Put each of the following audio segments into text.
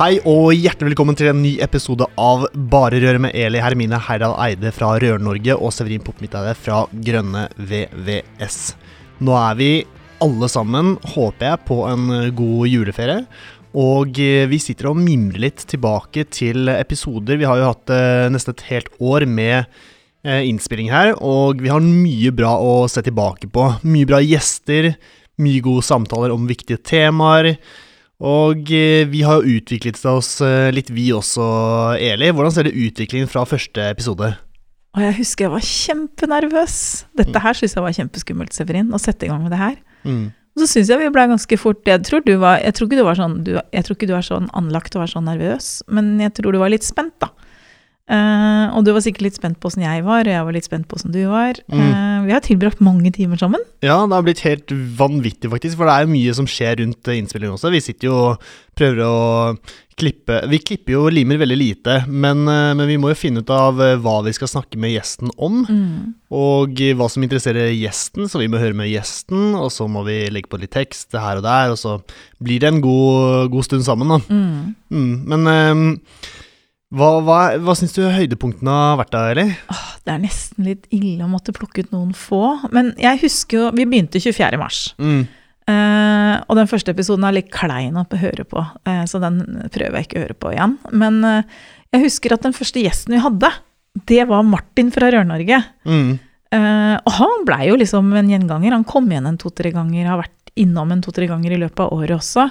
Hei og hjertelig velkommen til en ny episode av Bare røre med Eli Hermine Heidal Eide fra Rør-Norge og Severin Popmitteide fra Grønne VVS. Nå er vi alle sammen, håper jeg, på en god juleferie. Og vi sitter og mimrer litt tilbake til episoder. Vi har jo hatt eh, nesten et helt år med eh, innspilling her, og vi har mye bra å se tilbake på. Mye bra gjester, mye gode samtaler om viktige temaer. Og eh, vi har jo utviklet oss eh, litt, vi også, Eli. Hvordan ser det utviklingen fra første episode? Og jeg husker jeg var kjempenervøs. Dette her syns jeg var kjempeskummelt, Severin, å sette i gang med det her. Mm. Og så syns jeg vi ble ganske fort Jeg tror, du var, jeg tror ikke du var sånn du, ikke du er sånn anlagt og være sånn nervøs, men jeg tror du var litt spent, da. Eh, og du var sikkert litt spent på åssen jeg var, og jeg var litt spent på åssen du var. Mm. Uh, vi har tilbrakt mange timer sammen. Ja, det har blitt helt vanvittig, faktisk. For det er jo mye som skjer rundt eh, innspillingen også. Vi sitter jo og prøver å klippe Vi klipper jo og limer veldig lite, men, men vi må jo finne ut av hva vi skal snakke med gjesten om. Mm. Og hva som interesserer gjesten, så vi må høre med gjesten. Og så må vi legge på litt tekst her og der, og så blir det en god, god stund sammen, da. Mm. Mm, men ehm, hva, hva, hva syns du høydepunktene har vært da, Eli? Åh, det er nesten litt ille å måtte plukke ut noen få. Men jeg husker jo Vi begynte 24. mars. Mm. Eh, og den første episoden er litt klein å høre på, eh, så den prøver jeg ikke å høre på igjen. Men eh, jeg husker at den første gjesten vi hadde, det var Martin fra Rør-Norge. Mm. Eh, og han blei jo liksom en gjenganger. Han kom igjen en to-tre ganger, har vært innom en to-tre ganger i løpet av året også.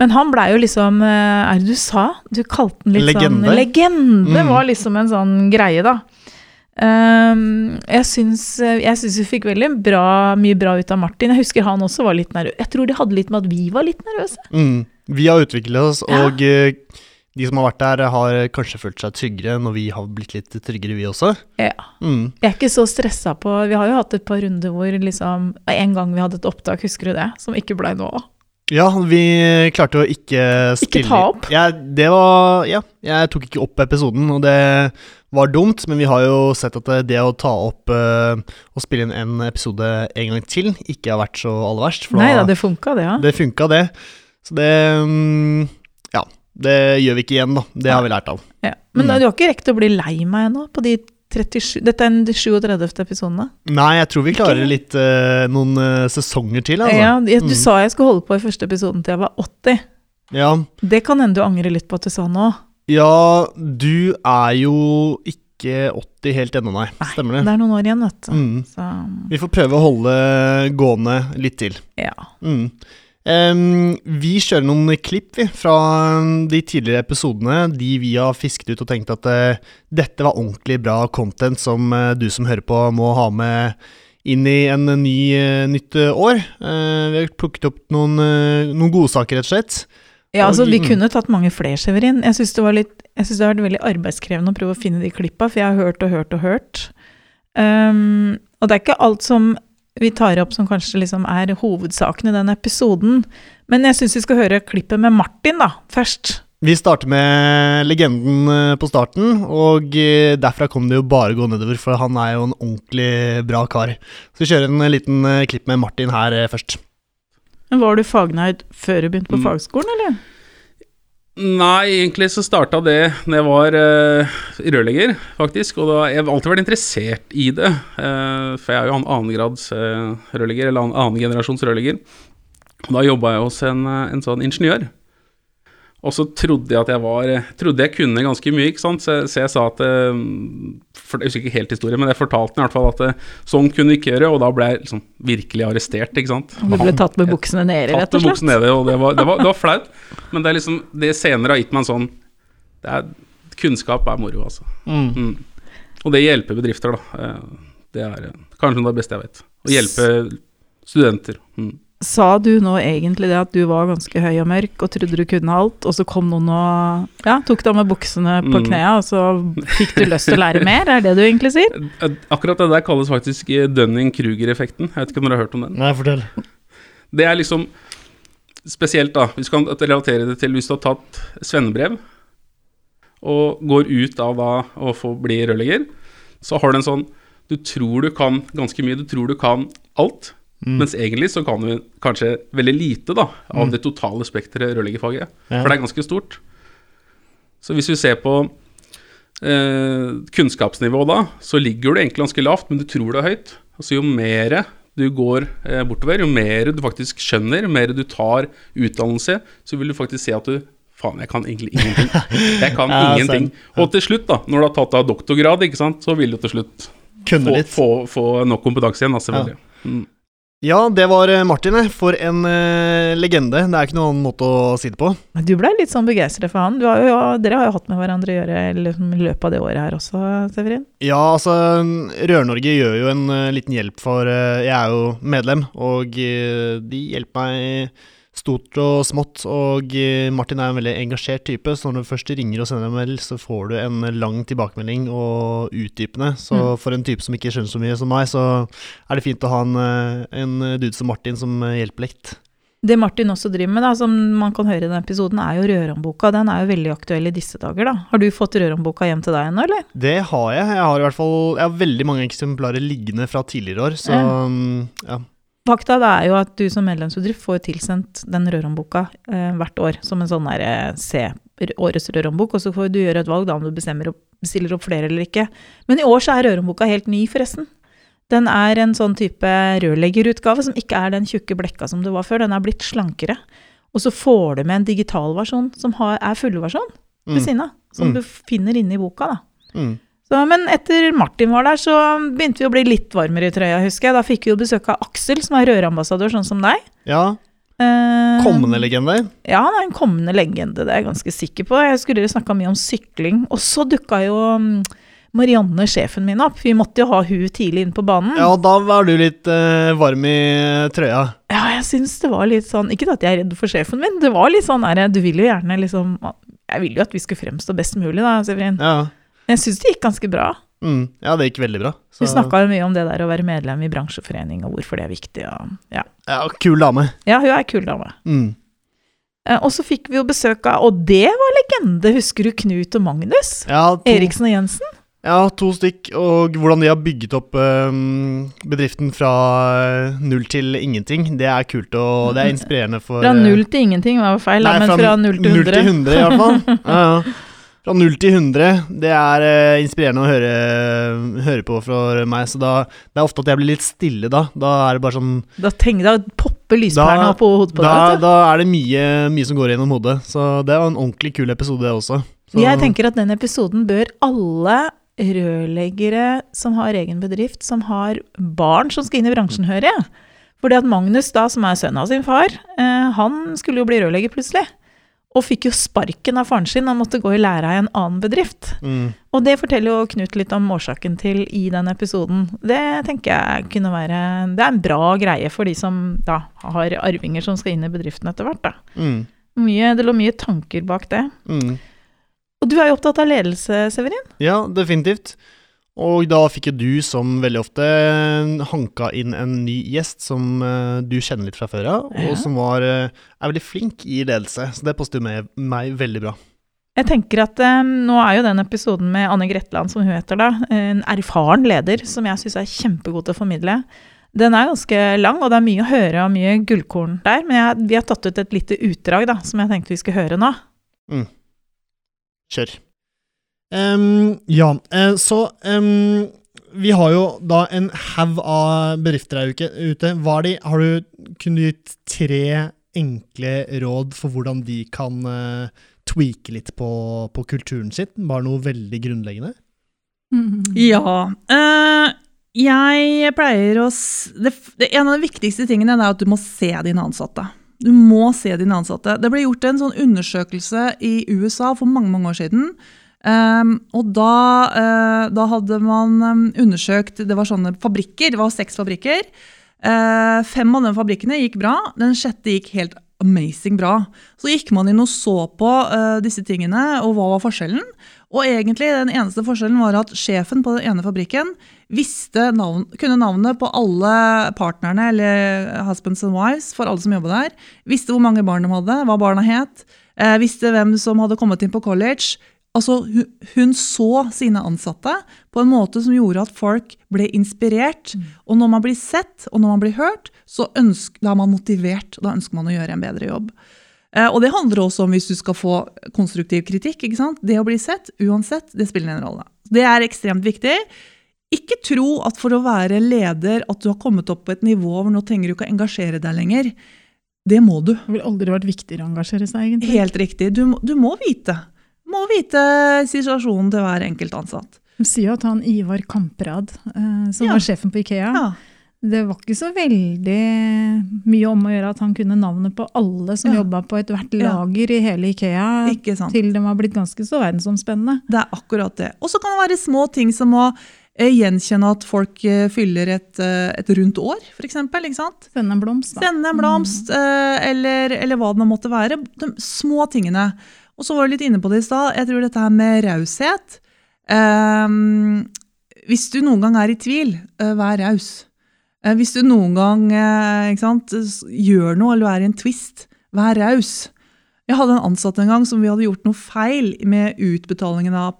Men han blei jo liksom eh, Er det du sa? Du kalte den litt Legende. sånn Legende Mm. var liksom en sånn greie, da. Um, jeg syns, jeg syns vi fikk veldig bra, mye bra ut av Martin. Jeg husker han også var litt nervøs. Jeg tror det hadde litt med at vi var litt nervøse. Mm. Vi har utviklet oss, Ja. og eh, de som har vært der, har kanskje følt seg tryggere når vi har blitt litt tryggere, vi også. Ja. Mm. Jeg er ikke så stressa på Vi har jo hatt et par runder hvor liksom En gang vi hadde et opptak, husker du det? Som ikke blei nå. Ja, vi klarte å ikke spille ta opp? Ja, det var Ja, jeg tok ikke opp episoden, og det var dumt, men vi har jo sett at det, å ta opp eh, og spille inn en episode en gang til ikke har vært så aller verst. Nei da- det funka, det, ja. Det funka, det. Så det um, Ja, det gjør vi ikke igjen, da. Det har vi lært av. ja. Men Mm. du har ikke rekt å bli lei meg ennå på de 37 Dette er den 37. episoden, da? Nei, jeg tror vi klarer litt uh, noen uh, sesonger til, altså. Ja, jeg- du Mm. sa jeg skulle holde på i første episoden til jeg var 80. Ja. Det kan hende du angrer litt på at du sa nå. ja, du er jo ikke 80 helt ennå, nei. Nei, Stemmer det? Det er noen år igjen, vet du. Mm. Så Vi får prøve å holde gående litt til. ja. Mm. Em, vi kjører noen klipp vi, fra de tidligere episodene, de vi har fisket ut og tenkt at uh, dette var ordentlig bra content som uh, du som hører på må ha med inn i en ny, uh, nytt år. Vi har plukket opp noen, noen godsaker, rett og slett. Ja, altså Vi mm. kunne tatt mange flere, Severin. Jeg syns det, var litt- jeg synes det har vært veldig arbeidskrevende å prøve å finne de klippa, for jeg har hørt og hørt og hørt. Um, og det er ikke alt som vi tar opp som kanskje liksom er hovedsaken i den episoden. Men jeg syns vi skal høre klippet med Martin da, først. Vi starter med legenden eh, på starten, og eh, derfra kom det jo bare gå nedover, for han er jo en ordentlig bra kar. Så vi kjører en eh, liten klipp med Martin her først. Men Var du fagnøyd før du begynte på Mm. fagskolen, eller? Nei, egentlig så starta det når jeg var uh, rørlegger, faktisk. Og da, jeg har alltid vært interessert i det. Uh, for jeg er jo an- annengrads uh, rørlegger, eller annen annengenerasjons rørlegger. Da jobba jeg hos en, eh, en sånn ingeniør. Og så trodde jeg at jeg var Trodde jeg kunne ganske mye, ikke sant. Så, så jeg sa at eh, for, Jeg husker ikke helt historien, men jeg fortalte i hvert fall at eh, sånn kunne vi ikke gjøre, og da ble jeg liksom virkelig arrestert, ikke sant. Du ble tatt med buksene nede, rett og slett? Tatt med buksene nede, og det var, det, var, det var flaut. Men det er liksom Det senere har gitt meg en sånn det er, Kunnskap er moro, altså. Mm. Mm. Og det hjelper bedrifter, da. Eh, Det er kanskje noe av det beste jeg vet. Å hjelpe studenter. Mm. Sa du nå egentlig det at du var ganske høy og mørk og trodde du kunne alt, og så kom noen og ja, tok deg med buksene på knærne, og så fikk du lyst til å lære mer? Er det du egentlig sier? Eh, Akkurat det der kalles faktisk eh, Dunning-Kruger-effekten. Jeg vet ikke om dere har hørt om den. Nei, fortell. Det er liksom spesielt, da. Vi kan relatere det til hvis du har tatt svennebrev og går ut av da å få bli rørlegger, så har du en sånn Du tror du kan ganske mye, du tror du kan alt, Mm. mens egentlig så kan du kanskje veldig lite da av det totale spekteret rørleggerfaget. Ja. For det er ganske stort. Så hvis vi ser på eh, kunnskapsnivået da, så ligger du egentlig ganske lavt, men du tror det er høyt. Altså jo mer du går eh, bortover, jo mer du faktisk skjønner, jo mer du tar utdannelse, så vil du faktisk se at du Faen, jeg kan egentlig ingenting. Jeg kan Ja, ingenting. Og til slutt, da, når du har tatt av doktorgrad, ikke sant, så vil du til slutt få, få, få nok kompetanse igjen, da, selvfølgelig. Mm. Ja, det var eh, Martin. eh. For en uh, legende. Det er ikke noen annen måte å si det på. Du ble litt sånn begeistret for han. Du har jo, dere har jo hatt med hverandre å gjøre liksom, i løpet av det året her også, Severin. Ja, altså Rør-Norge gjør jo en uh, liten hjelp for uh, Jeg er jo medlem, og de hjelper meg stort og smått. Og eh, Martin er en veldig engasjert type, så når du først ringer og sender en mail, så får du en lang tilbakemelding og utdypende. Så Mm. for en type som ikke skjønner så mye som meg, så er det fint å ha en, eh, en dude som Martin som eh, hjelper litt. Det Martin også driver med, da, som man kan høre i denne episoden, er jo Røromboka. Den er jo veldig aktuell i disse dager, da. Har du fått Røromboka hjem til deg ennå, eller? Det har jeg. Jeg har i hvert fall Jeg har veldig mange eksemplarer liggende fra tidligere år, så Ja. mm, ja. Fakta er jo at du som medlemsbedrift får tilsendt den rørhåndboka eh, hvert år som en sånn der, eh, se årets rørhåndbok, og så får du gjøre et valg da om du bestemmer opp, bestiller opp flere eller ikke. Men i år så er rørhåndboka helt ny, forresten. Den er en sånn type rørleggerutgave som ikke er den tjukke blekka som det var før. Den er blitt slankere. Og så får du med en digital versjon som har, er fullversjon ved Mm. siden av. Som Mm. du finner inne i boka, da. Mm. Så, men etter Martin var der, så begynte vi å bli litt varmere i trøya, husker jeg. Da fikk vi jo besøk av Aksel, som er rørambassadør, sånn som deg. ja. Eh, Kommende legende. Ja, han er en kommende legende, det er jeg ganske sikker på. Jeg skulle snakka mye om sykling. Og så dukka jo mm, Marianne, sjefen min, opp. Vi måtte jo ha hun tidlig inn på banen. Ja, da var du litt eh, varm i trøya. Ja, jeg syns det var litt sånn Ikke at jeg er redd for sjefen min, det var litt sånn der, Du vil jo gjerne liksom Jeg vil jo at vi skulle fremstå best mulig, da, Severin. Ja. Jeg syns det gikk ganske bra. Mm. ja, det gikk veldig bra. Så- Vi snakka mye om det der å være medlem i bransjeforening, og hvorfor det er viktig. Og, ja. Ja, kul dame. ja, hun er kul dame. Mm. Eh, Og så fikk vi jo besøk av Og det var legende! Husker du Knut og Magnus? Ja, to, Eriksen og Jensen? ja, to stykk, og hvordan de har bygget opp um, bedriften fra eh, null til ingenting. Det er kult, og det er inspirerende for Fra eh, null til ingenting var feil, Nei, men fra null til Null til 100. 100, i hvert fall. Ja, ja. Fra 0 til 100. Det er eh, inspirerende å høre, høre på for meg. Så da, det er ofte at jeg blir litt stille da. Da er det bare sånn Da tenk da å poppe lyspærene opp på hodet på Da, deg. da er det mye, mye som går gjennom hodet. Så det var en ordentlig kul episode, det også. Så, Jeg tenker at den episoden bør alle rørleggere som har egen bedrift, som har barn som skal inn i bransjen, høre. Fordi at Magnus, da, som er sønnen av sin far, eh, han skulle jo bli rørlegger plutselig. Og fikk jo sparken av faren sin, han måtte gå i læra i en annen bedrift. mm, Og det forteller jo Knut litt om årsaken til i den episoden. Det tenker jeg kunne være Det er en bra greie for de som da har arvinger som skal inn i bedriften etter hvert. da. mm, Mye, det lå mye tanker bak det. mm. Og du er jo opptatt av ledelse, Severin? Ja, definitivt. Og da fikk jo du, som veldig ofte, hanka inn en ny gjest som eh, du kjenner litt fra før av, Ja. og som var, eh, er veldig flink i ledelse. Så det jo med meg veldig bra. Jeg tenker at um, Nå er jo den episoden med Anne Gretland, som hun heter da, en erfaren leder, som jeg syns er kjempegod til å formidle. Den er ganske lang, og det er mye å høre og mye gullkorn der. Men jeg, vi har tatt ut et lite utdrag da, som jeg tenkte vi skulle høre nå. Kjør. Ehm, ja, eh, så um, vi har jo da en haug av bedrifter her ute. Hva er de, har du, kunnet gitt tre enkle råd for hvordan de kan uh, tweake litt på, på kulturen sitt? Bare noe veldig grunnleggende? Ja. Uh, jeg pleier å det, det, En av de viktigste tingene er at du må se dine ansatte. Du må se dine ansatte. Det ble gjort en sånn undersøkelse i USA for mange mange år siden. Um, og da, uh, da hadde man um, undersøkt Det var sånne fabrikker, det var seks fabrikker. Uh, fem av de fabrikkene gikk bra, den sjette gikk helt amazing bra. Så gikk man inn og så på uh, disse tingene, og hva var forskjellen? Og egentlig den eneste forskjellen var at sjefen på den ene fabrikken navn, kunne navnet på alle partnerne, eller husbands and wives, for alle som jobba der. Visste hvor mange barn de hadde, hva barna het. Visste hvem som hadde kommet inn på college. Altså, hun, så sine ansatte på en måte som gjorde at folk ble inspirert. Og når man blir sett, og når man blir hørt, så ønsker, da er man motivert. og Da ønsker man å gjøre en bedre jobb. Eh, og det handler også om hvis du skal få konstruktiv kritikk. ikke sant? Det å bli sett, uansett, det spiller en rolle. Det er ekstremt viktig. Ikke tro at for å være leder at du har kommet opp på et nivå hvor nå trenger du ikke å engasjere deg lenger. Det må du. Det ville aldri vært viktigere å engasjere seg, egentlig. Helt riktig. Du, du må vite. Må vite situasjonen til hver enkelt ansatt. De sier jo at han Ivar Kamprad, eh, som Ja. var sjefen på Ikea, Ja. det var ikke så veldig mye om å gjøre at han kunne navnet på alle som Ja. jobba på ethvert lager i hele Ikea, til de var blitt ganske så verdensomspennende. Det er akkurat det. Og så kan det være små ting som å eh, gjenkjenne at folk eh, fyller et, et rundt år, f.eks. Sende en blomst, da. Sende en blomst, mm. eller, eller hva det måtte være. De små tingene. Og så var du litt inne på det i stad. Jeg tror dette her med raushet Ehm, Hvis du noen gang er i tvil, eh, vær raus. Eh, hvis du noen gang ikke sant, gjør noe eller er i en twist, vær raus. Jeg hadde en ansatt en gang som vi hadde gjort noe feil med utbetalingen av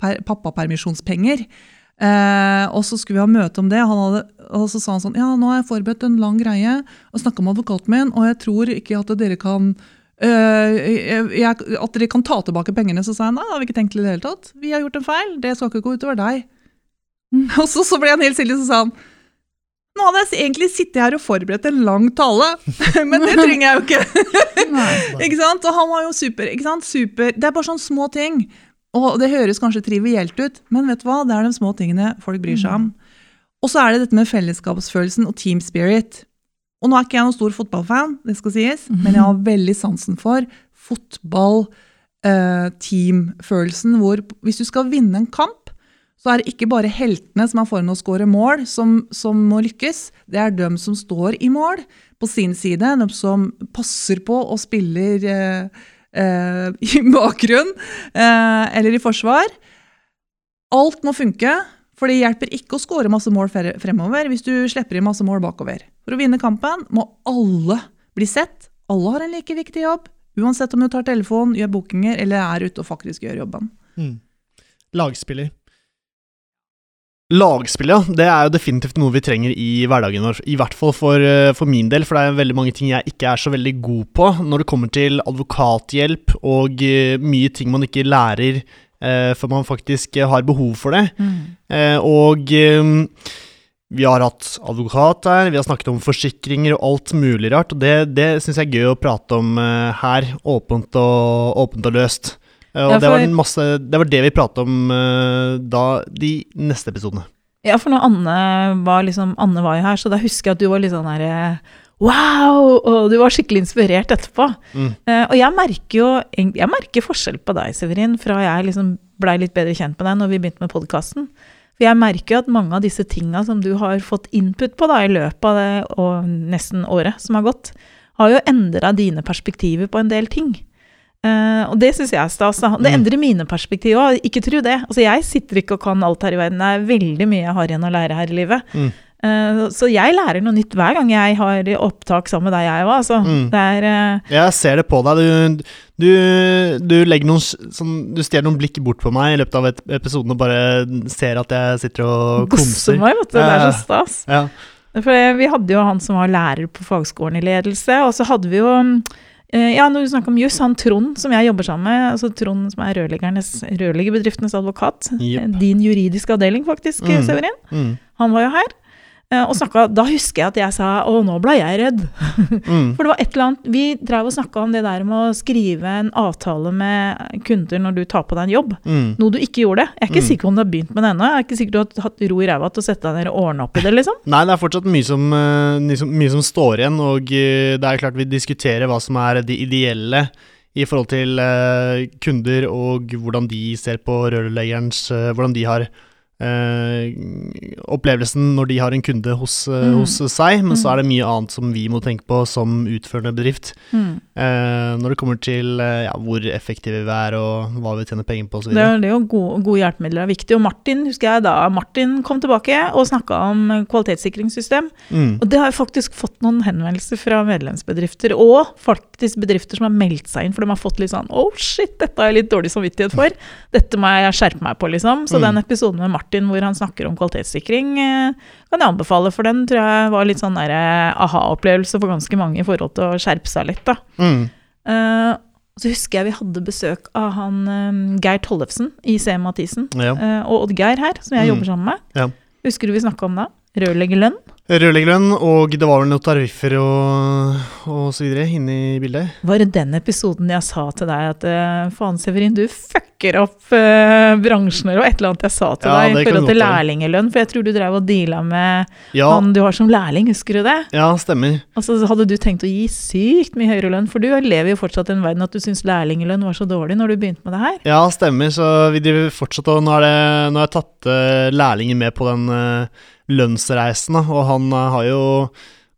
per, pappapermisjonspenger. Eh, og så skulle vi ha møte om det, hadde, og så sa han sånn Ja, nå har jeg forberedt en lang greie og snakka med advokaten min, og jeg tror ikke at dere kan eh, jeg, At dere kan ta tilbake pengene. Så sa jeg nei, det har vi ikke tenkt til det hele tatt. Vi har gjort en feil, det skal ikke gå utover deg. Og så, så ble han helt stille, så sa han nå hadde jeg egentlig sittet her og forberedt en lang tale, men det trenger jeg jo ikke. ikke sant? Og han var jo super. ikke sant? Super. Det er bare sånne små ting. Og det høres kanskje trivielt ut, men vet du hva? det er de små tingene folk bryr seg om. Og så er det dette med fellesskapsfølelsen og team spirit. Og nå er ikke jeg noen stor fotballfan, det skal sies, men jeg har veldig sansen for fotball-teamfølelsen, hvor hvis du skal vinne en kamp, så er det ikke bare heltene som er foran å skåre mål, som, som må lykkes. Det er dem som står i mål på sin side, de som passer på og spiller eh, eh, i bakgrunn eh, eller i forsvar. Alt må funke, for det hjelper ikke å skåre masse mål fremover hvis du slipper inn masse mål bakover. For å vinne kampen må alle bli sett. Alle har en like viktig jobb, uansett om du tar telefon, gjør bookinger eller er ute og faktisk gjør jobben. Mm. Lagspiller. Lagspill, ja. Det er jo definitivt noe vi trenger i hverdagen vår. I hvert fall for, eh, for min del, for det er veldig mange ting jeg ikke er så veldig god på når det kommer til advokathjelp og eh, mye ting man ikke lærer før man faktisk eh, har behov for det. Eh, og eh, vi har hatt advokat her, vi har snakket om forsikringer og alt mulig rart. Og det, det syns jeg er gøy å prate om eh, her, åpent og, åpent og løst. Eh, og Ja, det, var masse, det var det vi pratet om eh, da, de neste episodene. Ja, for når Anne var liksom, Anne var jo her, så da husker jeg at du var litt sånn her eh, Wow! Og du var skikkelig inspirert etterpå. Mm. Uh, og jeg merker jo jeg merker forskjell på deg, Severin, fra jeg liksom blei litt bedre kjent med deg når vi begynte med podkasten. For jeg merker jo at mange av disse tinga som du har fått input på da, i løpet av det og nesten året som har gått, har jo endra dine perspektiver på en del ting. Uh, og det syns jeg er stas. Det Mm. endrer mine perspektiver òg, ikke tro det. Altså, jeg sitter ikke og kan alt her i verden. Det er veldig mye jeg har igjen å lære her i livet. Mm. Eh, så jeg lærer noe nytt hver gang jeg har opptak sammen med deg, jeg òg. Altså. Mm. Det er eh, Jeg ser det på deg. Du, du, du legger noen sånn, Du stjeler noen blikk bort på meg i løpet av episoden og bare ser at jeg sitter og gosser komser. meg, vet du. Det er så stas. Ja. For vi hadde jo han som var lærer på fagskolen i ledelse, og så hadde vi jo eh, ja, når du snakker om juss, han Trond som jeg jobber sammen med, altså Trond som er rørleggerbedriftenes advokat, yep. din juridiske avdeling faktisk, Mm. Severin, Mm. han var jo her. Eh, Og snakka, da husker jeg at jeg sa 'Å, nå ble jeg redd'. Mm. For det var et eller annet Vi drev og snakka om det der med å skrive en avtale med kunder når du tar på deg en jobb. Mm. Noe du ikke gjorde. Jeg er ikke Mm. sikker på om du har begynt med det ennå. Jeg er ikke sikker du har hatt ro i ræva til å sette deg ned og ordne opp i det, liksom. Nei, det er fortsatt mye som, eh, mye som, står igjen, og eh, det er klart vi diskuterer hva som er det ideelle i forhold til kunder og hvordan de ser på rørleggerens Hvordan de har opplevelsen når de har en kunde hos, eh, Mm. hos seg, men så Mm. er det mye annet som vi må tenke på som utførende bedrift. Mm. Eh, når det kommer til eh, ja, hvor effektive vi er og hva vi tjener penger på osv. Det er det jo gode, gode hjelpemidler er viktig. Og Martin husker jeg da Martin kom tilbake og snakka om kvalitetssikringssystem. Mm. Og det har jeg faktisk fått noen henvendelser fra medlemsbedrifter, og faktisk bedrifter som har meldt seg inn, for de har fått litt sånn Oh shit, dette har jeg litt dårlig samvittighet for. Dette må jeg skjerpe meg på, liksom. Så Mm. den episoden med Martin hvor han snakker om kvalitetssikring, eh, kan jeg anbefale, for den tror jeg var litt sånn eh, aha-opplevelse for ganske mange i forhold til å skjerpe seg litt, da. Mm. Eh, så husker jeg vi hadde besøk av han Geir Tollefsen i C. Mathisen, Ja. og Odd-Geir her, som jeg Mm. jobber sammen med. Ja. Husker du vi snakka om da? Rørleggerlønn? Rørleggerlønn, og det var vel noen tariffer og, og så videre inne i bildet. Var det den episoden jeg sa til deg at eh, faen, Severin, du fucker opp eh, bransjen eller et eller annet jeg sa til Ja, deg i forhold til lærlingelønn? For jeg tror du drev og deala med Ja, han du har som lærling, husker du det? ja stemmer. Altså hadde du tenkt å gi sykt mye høyere lønn, for du lever jo fortsatt i en verden at du syns lærlingelønn var så dårlig når du begynte med det her. Ja, stemmer. Så vi driver fortsatt og Nå, det, nå har jeg tatt uh, lærlingen med på den uh, lønnsreisen, da, og han eh, har jo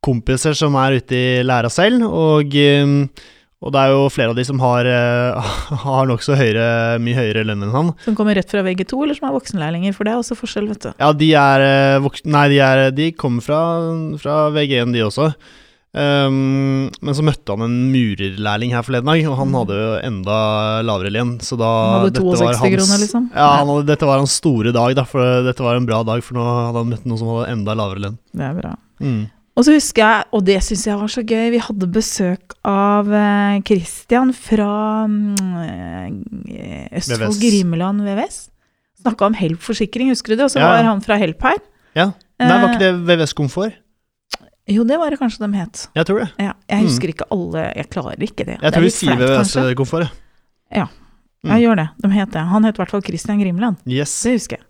kompiser som er ute i læra selv, og, eh, og det er jo flere av de som har, uh, har nokså høyere, mye høyere lønn enn han. Som kommer rett fra VG2, eller som er voksenlærlinger, for det er også forskjell, vet du. Ja, de er eh. Nei, de, er, de kommer fra, fra VG1, de også. Um, men så møtte han en murerlærling her forleden dag, og han Mm. hadde jo enda lavere lønn. Så da Han hadde dette var 62 hans- kroner, liksom. Ja, han hadde, dette var hans store dag, da, for dette var en bra dag, for nå hadde han møtt noen som hadde enda lavere lønn. Det er bra. Mm. Og så husker jeg, og det syns jeg var så gøy, vi hadde besøk av eh, Christian fra mm, eh, Østfold VVS. Grimeland VVS. Snakka om Help-forsikring, husker du det? Og så Ja, var han fra Help her. Ja. Nei, var Eh, ikke det VVS Komfort? Jo, det var det kanskje de het. Jeg tror det. Ja, jeg Mm. husker ikke alle, jeg klarer ikke det. Jeg Det tror vi sier flaut, VVS kanskje. Komfort, ja. Mm. Jeg gjør det, de het det. Han het i hvert fall Christian Grimland. Yes. Det husker jeg.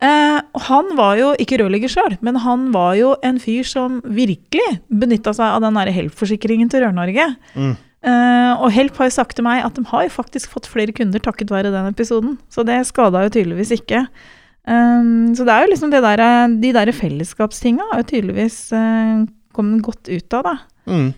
Eh, han var jo ikke rørlegger sjøl, men han var jo en fyr som virkelig benytta seg av den Help-forsikringen til Rør-Norge. Mm. Eh, og Help har jo sagt til meg at de har jo faktisk fått flere kunder takket være den episoden. Så det skada jo tydeligvis ikke. Um, så det er jo liksom det der, de der fellesskapstinga har jo tydeligvis eh, den godt ut av, da. Mm.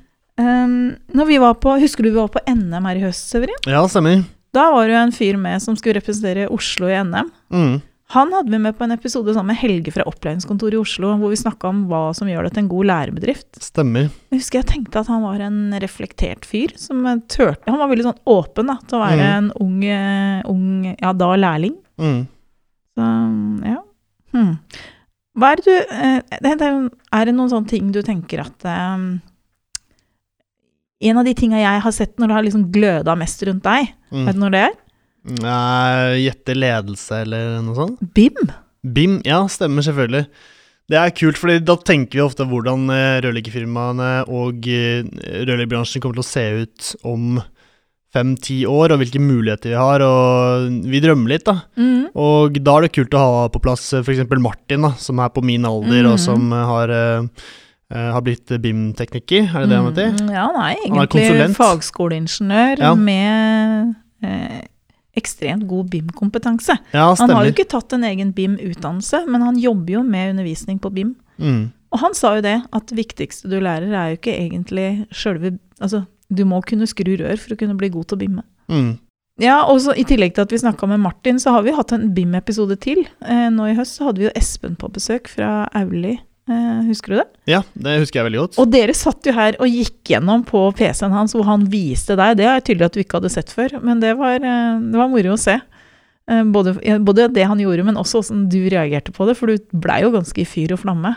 Um, når vi var på, Husker du vi var på NM her i høst, Severin? Ja, stemmer. Da var det jo en fyr med som skulle representere Oslo i NM. Mm. Han hadde vi med på en episode sammen med Helge fra opplæringskontoret i Oslo, hvor vi snakka om hva som gjør det til en god lærebedrift. Stemmer. Jeg husker jeg tenkte at han var en reflektert fyr. som turte, Han var veldig sånn åpen da, til å være Mm. en ung, eh, ung ja, da lærling. Mm. Så ja. Hmm. Hva er det du eh, er det noen sånne ting du tenker at um, En av de tinga jeg har sett når det har liksom gløda mest rundt deg, Mm. vet du når det er? Nei, Gjette ledelse eller noe sånt? BIM. BIM, ja, stemmer selvfølgelig. Det er kult, for da tenker vi ofte hvordan eh, rørleggerfirmaene og rørleggerbransjen kommer til å se ut om fem-ti år, og hvilke muligheter vi har, og vi drømmer litt, da. Mm. Og da er det kult å ha på plass f.eks. Martin, da, som er på min alder, og Mhm. som eh, har, eh, eh, har blitt BIM-tekniker, er det det han heter? Mm, Ja, Han er egentlig fagskoleingeniør Ja. med eh, ekstremt god BIM-kompetanse. Ja, Han har jo ikke tatt en egen BIM-utdannelse, men han jobber jo med undervisning på BIM. Mm. Og han sa jo det, at det viktigste du lærer er jo ikke egentlig sjølve Altså, du må kunne skru rør for å kunne bli god til å bimme. Mm. Ja, og så I tillegg til at vi snakka med Martin, så har vi hatt en BIM-episode til. Eh, nå i høst så hadde vi jo Espen på besøk fra Auli. Eh, husker du det? Ja, det husker jeg veldig godt. Og dere satt jo her og gikk gjennom på PC-en hans hvor han viste deg. Det er tydelig at du ikke hadde sett før, men det var, eh, det var moro å se. Eh, Både, både det han gjorde, men også hvordan du reagerte på det, for du blei jo ganske i fyr og flamme.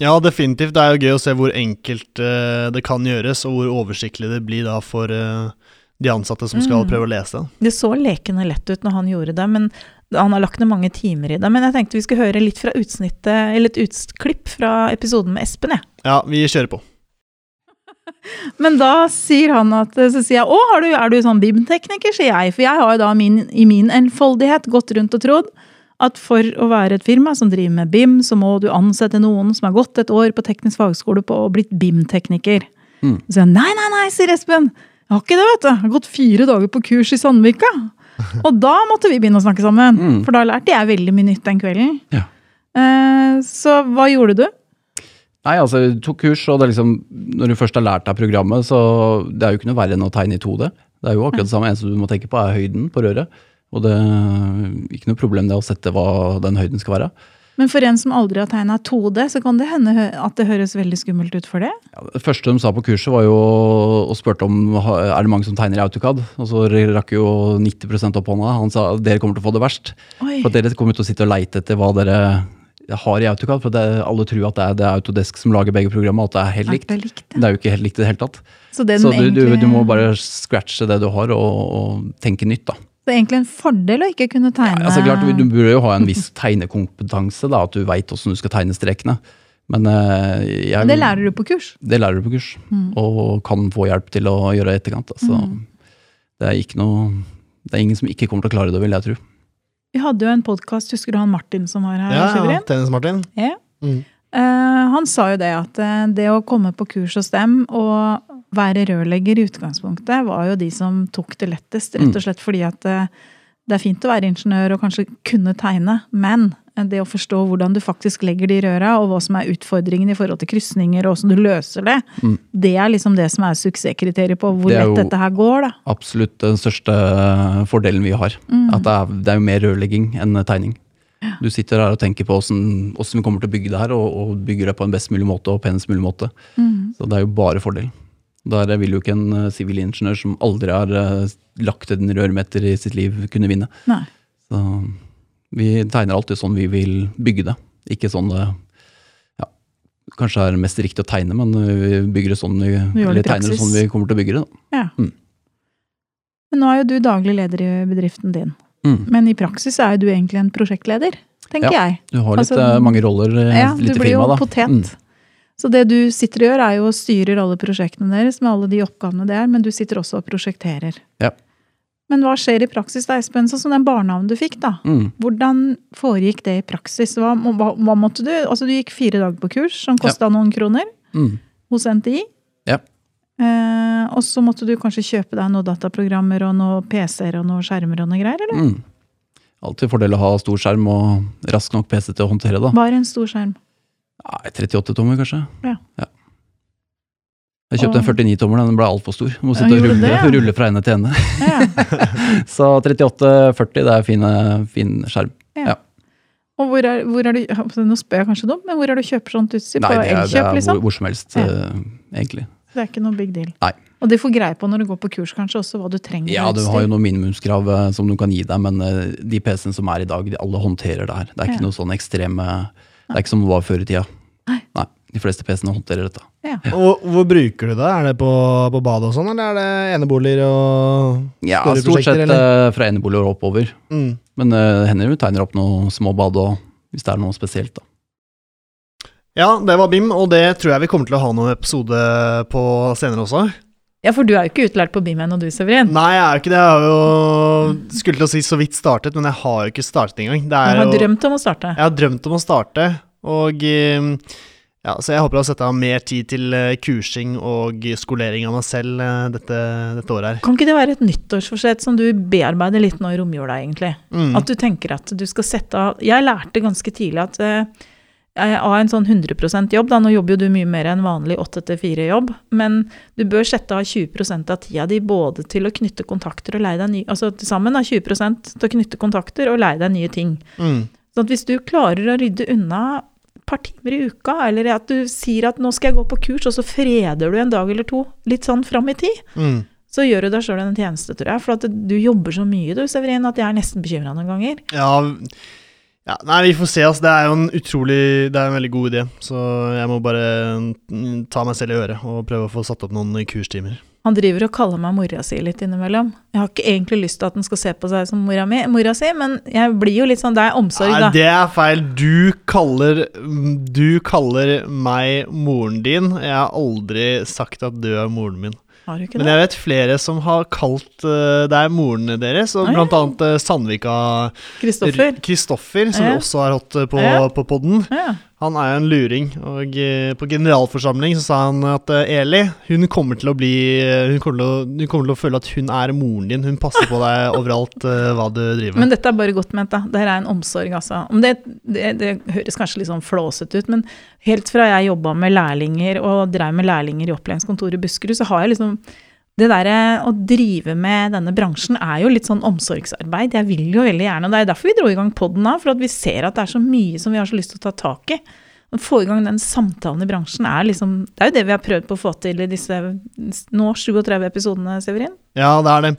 Ja, definitivt. Det er jo gøy å se hvor enkelt uh, det kan gjøres, og hvor oversiktlig det blir da for uh, de ansatte som skal Mm. prøve å lese. Det så lekende lett ut når han gjorde det, men han har lagt ned mange timer i det. Men jeg tenkte vi skulle høre litt fra utsnittet, eller et utklipp fra episoden med Espen, jeg. Ja, vi kjører på. Men da sier han at Så sier jeg å, har du, er du sånn BIM-tekniker, sier jeg. For jeg har jo da min, i min enfoldighet gått rundt og trodd at for å være et firma som driver med BIM, så må du ansette noen som har gått et år på teknisk fagskole på og blitt BIM-tekniker. Mm. Så han nei, nei, nei, sier Espen. Jeg har ikke det, vet du. Jeg har gått fire dager på kurs i Sandvika. Og da måtte vi begynne å snakke sammen. Mm. For da lærte jeg veldig mye nytt den kvelden. Ja. Eh, så hva gjorde du? Nei, altså, jeg tok kurs, og det er liksom, når du først har lært deg programmet, så det er jo ikke noe verre enn å tegne i 2D. Det er jo akkurat det samme. eneste du må tenke på, er høyden på røret. Og det er ikke noe problem det å sette hva den høyden skal være. Men for en som aldri har tegna 2D, så kan det hende at det høres veldig skummelt ut for det. Ja, det første de sa på kurset, var jo og spurte om er det mange som tegner i AutoCAD. Og så rakk jo 90% opp hånda. Han sa dere kommer til å få det verst. Oi. For dere kommer til å sitte og leite etter hva dere har i AutoCAD. For det, alle tror at det er, det er Autodesk som lager begge programmene, at det er helt At likt. det er likt, ja. Det er jo ikke helt likt i det hele tatt. Så, det Så du, du, du må bare scratche det du har, og, og tenke nytt, da. Det er egentlig en fordel å ikke kunne tegne Altså, klart, du burde jo ha en viss tegnekompetanse, da, at du veit åssen du skal tegne strekene. Men eh, jeg, Det lærer du på kurs. det lærer du på kurs, og kan få hjelp til å gjøre i etterkant. da. mm. det er ikke noe Det er ingen som ikke kommer til å klare det, vil jeg tro. Vi hadde jo en podkast, husker du han Martin som var her? Ja, ja. Tennis-Martin. Ja. Mm. Eh, han sa jo det at eh, det å komme på kurs hos dem og være rørlegger i utgangspunktet, var jo de som tok det lettest. Rett og slett fordi at eh, det er fint å være ingeniør og kanskje kunne tegne, men det å forstå hvordan du faktisk legger de røra, og hva som er utfordringen i forhold til krysninger, og hvordan du løser det, det er liksom det som er suksesskriteriet på hvor Det lett dette her går, da. Absolutt den største fordelen vi har. At det er, det er jo mer rørlegging enn tegning. Du sitter her og tenker på åssen vi kommer til å bygge det her, og, og bygger det på en best mulig måte og penest mulig måte. Så det er jo bare fordel. Der vil jo ikke en eh, sivilingeniør som aldri har eh, lagt en rørmeter i sitt liv, kunne vinne. Nei. Så vi tegner alltid sånn vi vil bygge det. Ikke sånn det ja, kanskje er mest riktig å tegne, men vi bygger det sånn vi, Vi eller tegner det sånn vi kommer til å bygge det. Da. Ja. Mm. Men nå er jo du daglig leder i bedriften din. Mm. Men i praksis er du egentlig en prosjektleder, tenker Ja. jeg. Du har litt Altså, eh, mange roller i Ja, et du blir jo potet. Mm. Så det du sitter og gjør, er jo å styre alle prosjektene deres med alle de oppgavene det er, men du sitter også og prosjekterer. Ja. Men hva skjer i praksis da, Espen? Sånn som den barnehagen du fikk, da. Mm. Hvordan foregikk det i praksis? Hva, hva, hva måtte du Altså, du gikk fire dager på kurs, som kosta noen kroner, Mm. hos NTI. Ja. Eh, og så måtte du kanskje kjøpe deg noen dataprogrammer og noen PC-er og noen skjermer og noe greier, eller? Mm. Alltid fordel å ha stor skjerm og rask nok PC til å håndtere da. Bare en stor skjerm. Nei, 38 tommer, kanskje. Ja. Jeg kjøpte en 49 tommer, den ble altfor stor. Må sitte og rulle, det, ja. rulle fra ende til ende. Ja. Så 38-40, det er fine, fin skjerm. Og hvor er, hvor er du Nå spør jeg kanskje dumt, men hvor er du kjøper sånt utstyr? Nei, På Elkjøp, liksom? hvor, hvor som helst, Ja. eh, egentlig. Det er ikke noe big deal. Nei. Og de får greie på når du går på kurs, kanskje også hva du trenger. Ja, du har jo noen minimumskrav eh, som du kan gi deg, men eh, de PC-ene som er i dag, de alle håndterer det her. Det er ikke Ja. noe sånn ekstreme Det er ikke som det var før i tida. Nei. Nei. De fleste PC-ene håndterer dette. Ja. Og hvor bruker du det? Er det på, på badet og sånn, eller er det eneboliger og Ja, stort sett eller? fra eneboliger og oppover. mm. Men uh, hender vi tegner opp noen små bad og hvis det er noe spesielt, da. Ja, det var BIM, og det tror jeg vi kommer til å ha noen episode på senere også. ja, for du er jo ikke utlært på BIM ennå, du, Severin. Nei, jeg er jo ikke det. Jeg har jo skulle til å si så vidt startet, men jeg har jo ikke startet engang. Du har jo, drømt om å starte. Jeg har drømt om å starte, og eh, ja, så jeg håper å sette av mer tid til eh, kursing og skolering av meg selv eh, dette, dette året her. Kan ikke det være et nyttårsforsett som du bearbeider litt nå i romjula, egentlig? Mm. At du tenker at du skal sette av Jeg lærte ganske tidlig at jeg av en sånn 100% jobb, da, nå jobber jo du mye mer enn vanlig 8-4-jobb, men du bør sette av 20% av tida di både til å knytte kontakter og leie deg nye Altså til sammen da, 20 til å knytte kontakter og leie deg nye ting. Mm. At hvis du klarer å rydde unna et par timer i uka, eller at du sier at nå skal jeg gå på kurs, og så freder du en dag eller to litt sånn fram i tid, Mm. så gjør du deg sjøl en tjeneste, tror jeg. For at du jobber så mye, du, Severin, at jeg er nesten bekymra noen ganger. Ja, ja, nei, vi får se. Altså. Det er jo en utrolig Det er en veldig god idé. Så jeg må bare mm, ta meg selv i øret og prøve å få satt opp noen kurstimer. Han driver og kaller meg mora si litt innimellom. Jeg har ikke egentlig lyst til at han skal se på seg som mora, mi, mora si, men jeg blir jo litt sånn Det er omsorg, da. Nei, det er feil. Du kaller Du kaller meg moren din. Jeg har aldri sagt at du er moren min. Har du ikke Men det? jeg vet flere som har kalt uh, Det er moren deres, og Ah, blant annet uh, Sandvika Kristoffer? Som Ja. også har hatt uh, på, Ja. på podden. Ja. Han er jo en luring, og eh, på generalforsamling så sa han at eh, Eli, hun kommer til å bli eh, hun kommer til å, hun kommer til å føle at hun er moren din. Hun passer på deg overalt hva du driver med. Men dette er bare godt ment, da. Dette er en omsorg, altså. Det, det, det høres kanskje litt sånn flåsete ut, men helt fra jeg jobba med lærlinger og drev med lærlinger i opplæringskontoret i Buskerud, så har jeg liksom det derre å drive med denne bransjen er jo litt sånn omsorgsarbeid. Jeg vil jo veldig gjerne, og det er derfor vi dro i gang poden av, for at vi ser at det er så mye som vi har så lyst til å ta tak i. Å få i gang den samtalen i bransjen er liksom Det er jo det vi har prøvd på å få til i disse nå 37 episodene, Severin. Ja, det er det.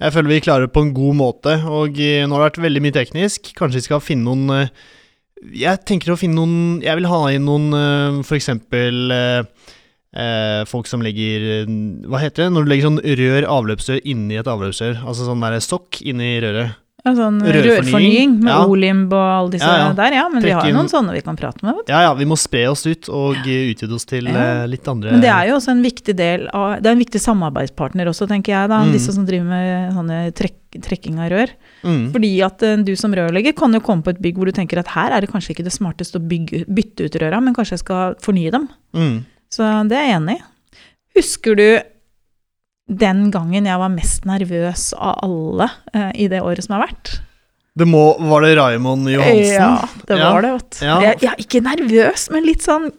Jeg føler vi klarer det på en god måte, og eh, nå har det vært veldig mye teknisk. Kanskje vi skal finne noen eh, Jeg tenker å finne noen Jeg vil ha inn noen eh, eh, folk som legger Hva heter det? Når du legger sånn rør, avløpsrør inni et avløpsrør. Altså sånn der sokk inni røret. Ja, sånn Rørfornying. med Ja. Olimb og alle disse Ja, ja. der, ja. Men vi har jo noen sånne vi kan prate med. Ja ja, vi må spre oss ut og utvide oss til eh, litt andre Men det er jo også en viktig del av Det er en viktig samarbeidspartner også, tenker jeg, da. Mm. Disse som driver med sånne trekk, trekking av rør. mm. Fordi at eh, du som rørlegger kan jo komme på et bygg hvor du tenker at her er det kanskje ikke det smarteste å bygge, bytte ut røra, men kanskje jeg skal fornye dem. Mm. Så det er jeg enig i. Husker du den gangen jeg var mest nervøs av alle eh, i det året som har vært? Det må Var det Raymond Johansen? Ja, det Ja. var det, vet du. Ja. Jeg, jeg er ikke nervøs, men litt sånn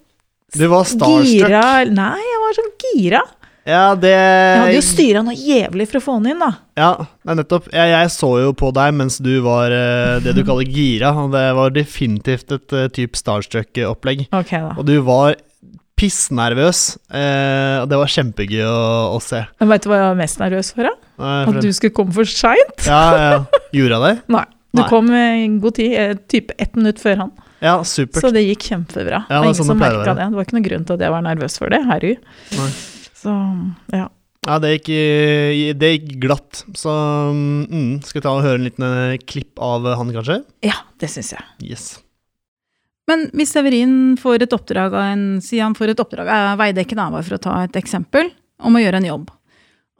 Du var starstruck. gira. Nei, jeg var sånn gira. Ja, det Jeg hadde jo styra noe jævlig for å få han inn, da. Ja, nettopp. Jeg, jeg så jo på deg mens du var eh, det du kaller gira, og det var definitivt et uh, type starstruck-opplegg. Ok, da. Og du var pissnervøs, eh, og det var kjempegøy å, å se. Veit Vet du hva jeg var mest nervøs for? da? Eh, At du skulle komme for seint? Ja, ja. Gjorde jeg det? Nei. Du Nei. kom i god tid, eh, type ett minutt før han. Ja, supert. Så det gikk kjempebra. Ja, det var sånn som det det. Det var ikke noen grunn til at jeg var nervøs for det. Herru. Nei. Så ja. Ja, det gikk, eh, det gikk glatt. Så mm, skal vi ta og høre en liten eh, klipp av han, kanskje? Ja, det syns jeg. Yes. Men hvis Severin får et oppdrag av en, si han får et oppdrag av Veidekke, da, for å ta et eksempel, om å gjøre en jobb.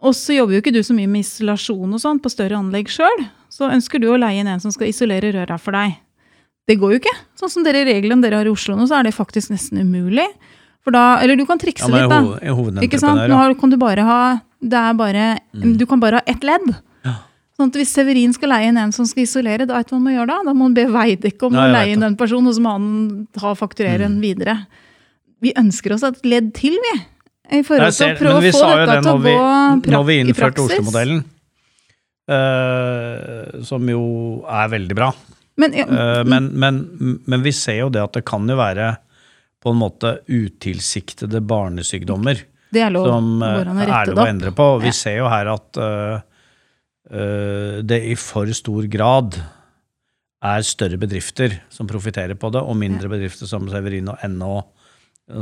Og så jobber jo ikke du så mye med isolasjon og sånn på større anlegg sjøl. Så ønsker du å leie inn en som skal isolere røra for deg. Det går jo ikke. Sånn som dere reglene dere har i Oslo nå, så er det faktisk nesten umulig. For da, eller du kan trikse Ja, men litt, da. Ikke sant? Nå kan du bare ha Det er bare Du kan bare ha ett ledd. Sånn at Hvis Severin skal leie inn en som skal isolere, da vet du hva han må gjøre da? Da må han be Veidekke om å leie inn den personen, og så må han ta faktureren mm. videre. Vi ønsker oss et ledd til, vi. I forhold til å prøve å få dette det til å gå vi, praksis. prak når vi innførte. Oslo-modellen, uh, som jo er veldig bra. Men, ja, uh, men, men, men vi ser jo det at det kan jo være på en måte utilsiktede barnesykdommer det er lov. som uh, er lov å endre på. Vi Ja. ser jo her at eh, det i for stor grad er større bedrifter som profitterer på det, og mindre bedrifter som Severin og NHO,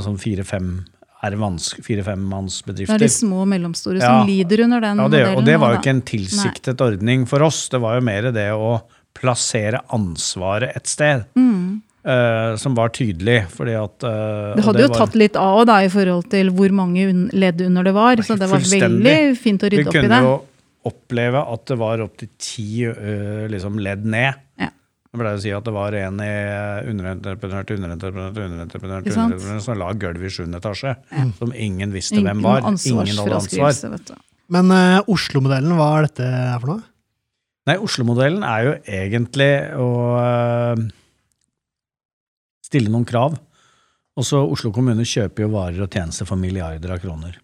som fire-fem er vanske- Det er de små og mellomstore Ja. som lider under den Ja, det, modellen. og det var jo ikke en tilsiktet ordning for oss, det var jo mer det å plassere ansvaret et sted. Mm. Uh, som var tydelig, fordi at Uh, Det hadde hadde jo var- tatt litt av da, i forhold til hvor mange un- ledd under det var, så det var veldig fint å Vi rydde opp i kunne det. jo oppleve at det var opptil ti øh, liksom ledd ned. Ja. Jeg pleier å si at det var en i eh, underentreprenør til underentreprenør til underentreprenør til underentreprenør som la gulvet i sjuende etasje, som ingen visste Ingen hvem var. Ingen hadde ansvar. ansvarsfraskrivelse, vet du. Men uh, Oslo-modellen, hva er dette her for noe? Nei, Oslo-modellen er jo egentlig å uh, stille noen krav. Også Oslo kommune kjøper jo varer og tjenester for milliarder av kroner.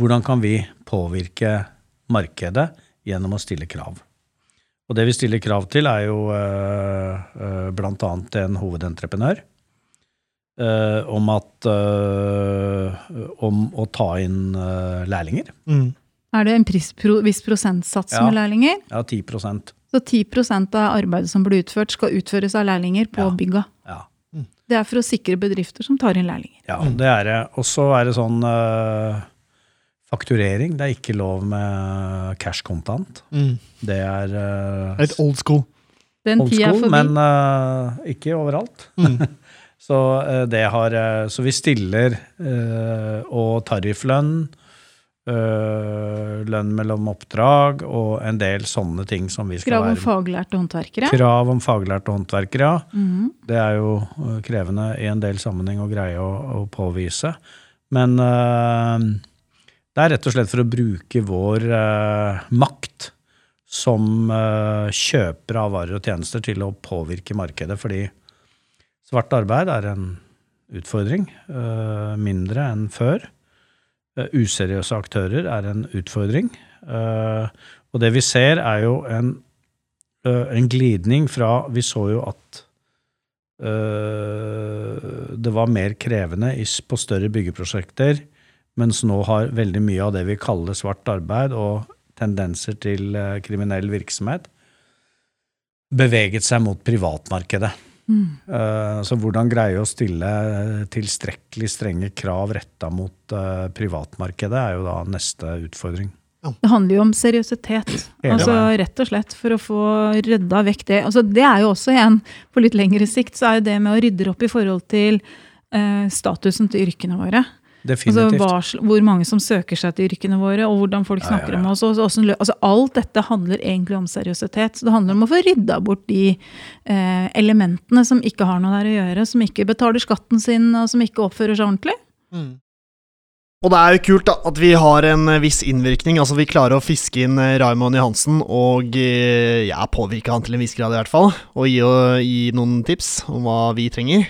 Hvordan kan vi påvirke markedet gjennom å stille krav? Og det vi stiller krav til, er jo øh, øh, blant annet en hovedentreprenør. øh, om at øh, Om å ta inn lærlinger. Mm. Er det en prispro, viss prosentsats Ja. med lærlinger? Ja, 10% Så 10% av arbeidet som blir utført, skal utføres av lærlinger på Ja. bygga. Ja. Det er for å sikre bedrifter som tar inn lærlinger. Ja, det er det. Og så er det sånn øh, fakturering. Det er ikke lov med cash kontant. Mm. Det er uh, Et old school. Den old school, forbi. men uh, ikke overalt. Mm. så, uh, det har, så vi stiller og tarifflønn lønn mellom oppdrag og en del sånne ting som vi skal Krav om faglærte håndverkere. Krav om faglærte håndverkere, ja. Mm. Det er jo krevende i en del sammenheng å greie å, å påvise. Men det er rett og slett for å bruke vår øh, makt som øh, kjøper av varer og tjenester til å påvirke markedet. Fordi svart arbeid er en utfordring, øh, mindre enn før. Eh, Useriøse aktører er en utfordring. Eh, og det vi ser, er jo en, eh, en glidning fra Vi så jo at eh, det var mer krevende på større byggeprosjekter, mens nå har veldig mye av det vi kaller svart arbeid og tendenser til eh, kriminell virksomhet, beveget seg mot privatmarkedet. Mm. Eh, Så hvordan greie å stille eh, tilstrekkelig strenge krav retta mot privatmarkedet, er jo da neste utfordring. Det handler jo om seriøsitet. Altså. Rett og slett for å få rydda vekk det. Altså Det er jo også igjen, på litt lengre sikt, så er jo det med å rydde opp i forhold til eh, statusen til yrkene våre. Altså hva, Hvor mange som søker seg til yrkene våre, og hvordan folk snakker ja, ja. om oss. Og, så- hvordan lø- altså alt dette handler egentlig om seriøsitet. Så det handler om å få rydda bort de eh, elementene som ikke har noe der å gjøre, som ikke betaler skatten sin, og som ikke oppfører seg ordentlig. Og det er jo kult da, at vi har en eh, viss innvirkning. Altså Vi klarer å fiske inn eh, Raymond Johansen og eh, ja, påvirke han til en viss grad, i hvert fall. Og gi, og gi noen tips om hva vi trenger.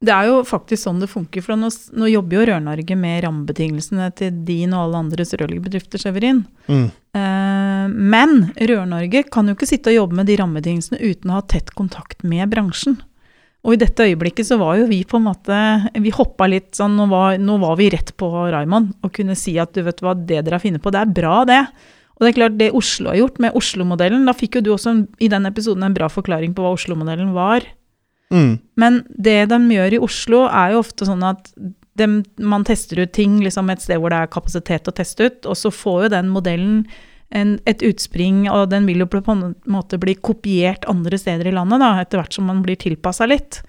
Det er jo faktisk sånn det funker, for nå, nå jobber jo Rør-Norge med rammebetingelsene til din og alle andres rørleggerbedrifter, Severin. Mm. Eh, men Rør-Norge kan jo ikke sitte og jobbe med de rammebetingelsene uten å ha tett kontakt med bransjen. Og i dette øyeblikket så var jo vi på en måte Vi hoppa litt sånn Nå var, nå var vi rett på Raymond og kunne si at du vet hva, det dere har funnet på, det er bra, det. Og det er klart, det Oslo har gjort med Oslo-modellen Da fikk jo du også en, i den episoden en bra forklaring på hva Oslo-modellen var. Mm. Men det de gjør i Oslo, er jo ofte sånn at de, man tester ut ting liksom et sted hvor det er kapasitet å teste ut, og så får jo den modellen en, et utspring, og den vil jo på en måte bli kopiert andre steder i landet, da, etter hvert som man blir tilpassa litt.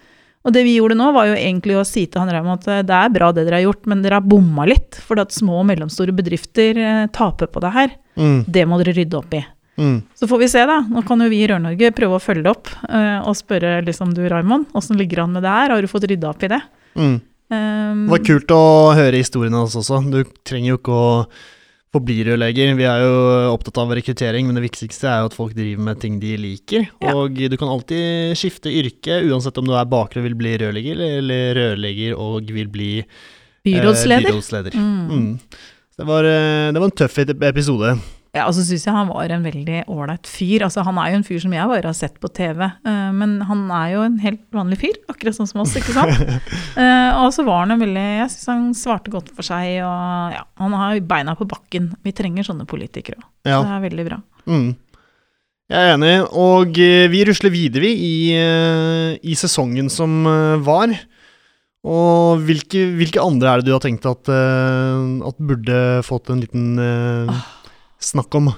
Og det vi gjorde nå, var jo egentlig å si til han Raum at det er bra det dere har gjort, men dere har bomma litt, for at små og mellomstore bedrifter eh, taper på det her. Mm. Det må dere rydde opp i. Mm. Så får vi se, da. Nå kan jo vi i Rør-Norge prøve å følge det opp uh, og spørre liksom du, Raymond, åssen ligger han med det her? Har du fått rydda opp i det? Mm. Um, Det var kult å høre historiene hans også. Du trenger jo ikke å forbli rørlegger. Vi er jo opptatt av rekruttering, men det viktigste er jo at folk driver med ting de liker. Ja. Og du kan alltid skifte yrke, uansett om du er baker og vil bli rørlegger, eller rørlegger og vil bli byrådsleder. byrådsleder. byrådsleder. Mm. Mm. Det var, eh, det var en tøff ep- episode. Ja, og så syns jeg han var en veldig ålreit fyr. Altså, han er jo en fyr som jeg bare har sett på TV, eh, men han er jo en helt vanlig fyr, akkurat sånn som oss, ikke sant? Eh, og så var han en veldig Jeg syns han svarte godt for seg, og ja, han har beina på bakken. Vi trenger sånne politikere òg. Ja. Det er veldig bra. Mm. Jeg er enig, og eh, vi rusler videre vi, i, i sesongen som var. Og hvilke, hvilke andre er det du har tenkt at, at burde fått en liten eh, snakk om?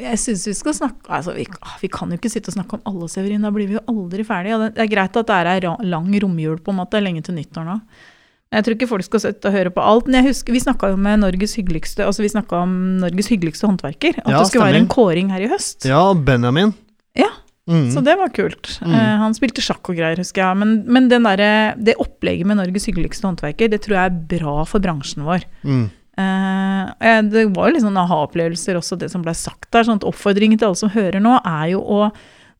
Jeg syns vi skal snakke altså vi, ah, vi kan jo ikke sitte og snakke om alle, Severin. Da blir vi jo aldri ferdig. Og det, er greit at det er ei lang romjul, på en måte, lenge til nyttår nå. Men Jeg tror ikke folk skal sitte og høre på alt. Men jeg husker, vi snakka jo med Norges hyggeligste altså vi om Norges hyggeligste håndverker. At Ja, det skulle være en kåring her i høst. Ja, Benjamin. Ja, Mm. Så det var kult. Mm. Eh, han spilte sjakk og greier, husker jeg. Men, men den derre- det opplegget med Norges hyggeligste håndverker, det tror jeg er bra for bransjen vår. Mm. Eh, eh, det var jo litt sånn aha-opplevelser også, det som ble sagt der. sånn at Oppfordringen til alle som hører nå, er jo å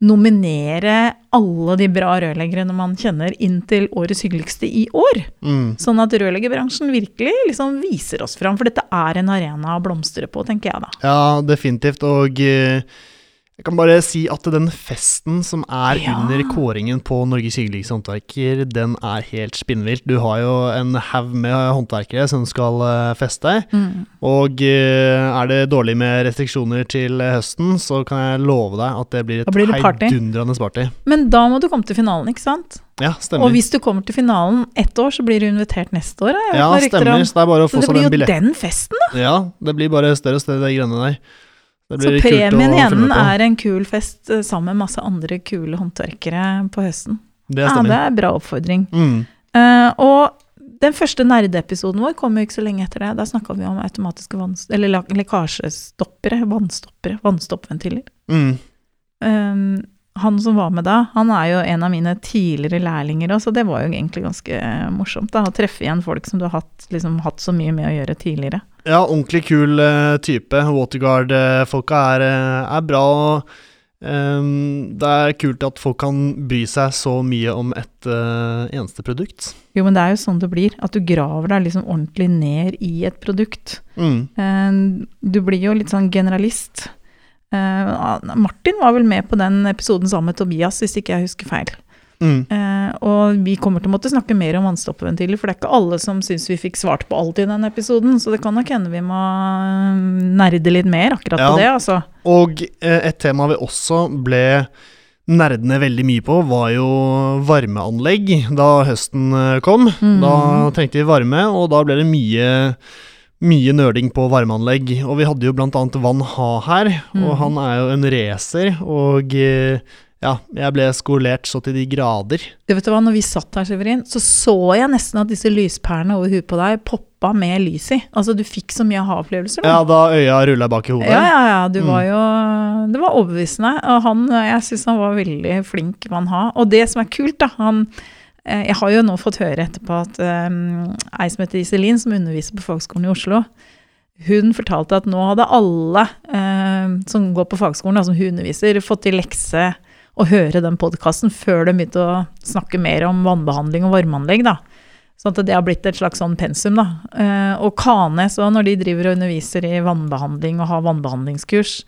nominere alle de bra rørleggerne man kjenner, inn til årets hyggeligste i år. Mm. Sånn at rørleggerbransjen virkelig liksom viser oss fram. For dette er en arena å blomstre på, tenker jeg da. Ja, definitivt. Og eh, jeg kan bare si at den festen som er Ja. under kåringen på Norges hyggeligste håndverker, den er helt spinnvilt. Du har jo en haug med håndverkere som skal feste. Mm. Og eh, er det dårlig med restriksjoner til eh, høsten, så kan jeg love deg at det blir et blir et det party. heidundrende party. Men da må du komme til finalen, ikke sant? Ja, stemmer. Og hvis du kommer til finalen ett år, så blir du invitert neste år. Ja, stemmer. Så det er bare å Så det blir jo den festen, da. Ja, det blir bare større og større, de greiene der. Så premien i igjen er en kul fest eh, sammen med masse andre kule håndverkere på høsten. Det Ja, det stemmer. er bra oppfordring. Mm. Uh, og Den første nerdeepisoden vår kom jo ikke så lenge etter det. Da snakka vi om automatiske vanns... Eller lekkasjestoppere. Vannstoppere. Vannstoppventiler. Mm. Um, han som var med da, han er jo en av mine tidligere lærlinger òg, så det var jo egentlig ganske eh, morsomt. da, Å treffe igjen folk som du har hatt, liksom, hatt så mye med å gjøre tidligere. Ja, ordentlig kul eh, type. Waterguard-folka er, eh, er bra. ehm, det er kult at folk kan bry seg så mye om et uh, eneste produkt. Jo, men det er jo sånn det blir. At du graver deg liksom ordentlig ned i et produkt. Mm. Eh, Du blir jo litt sånn generalist. Eh, Martin var vel med på den episoden sammen med Tobias, hvis ikke jeg husker feil. Mm. Uh, og vi kommer til å måtte snakke mer om vannstoppventiler, for det er ikke alle som syns vi fikk svart på alt i den episoden, så det kan nok hende vi må eh, nerde litt mer akkurat Ja. på det, altså. Og et tema vi også ble nerdene veldig mye på, var jo varmeanlegg da høsten kom. Mm. Da trengte vi varme, og da ble det mye mye nerding på varmeanlegg. Og vi hadde jo blant annet Van Ha her, og Mm. han er jo en racer, og eh, ja, jeg ble skolert så til de grader. Du vet du hva, når vi satt her, Severin, så så jeg nesten at disse lyspærene over huet på deg poppa med lys i. Altså, du fikk så mye aha-opplevelser. Ja, da øya rulla bak i hodet. Ja, ja, ja. Du Mm. var jo Det var overbevisende. Og han, jeg syns han var veldig flink Van ha. Og det som er kult, da han eh, Jeg har jo nå fått høre etterpå at um, ei som heter Iselin, som underviser på fagskolen i Oslo, hun fortalte at nå hadde alle um, som går på fagskolen, som hun underviser, fått til lekse å høre den podkasten før de begynte å snakke mer om vannbehandling og varmeanlegg. da. Sånn at det har blitt et slags sånn pensum. da. Eh, og Kanes òg, når de driver og underviser i vannbehandling og har vannbehandlingskurs,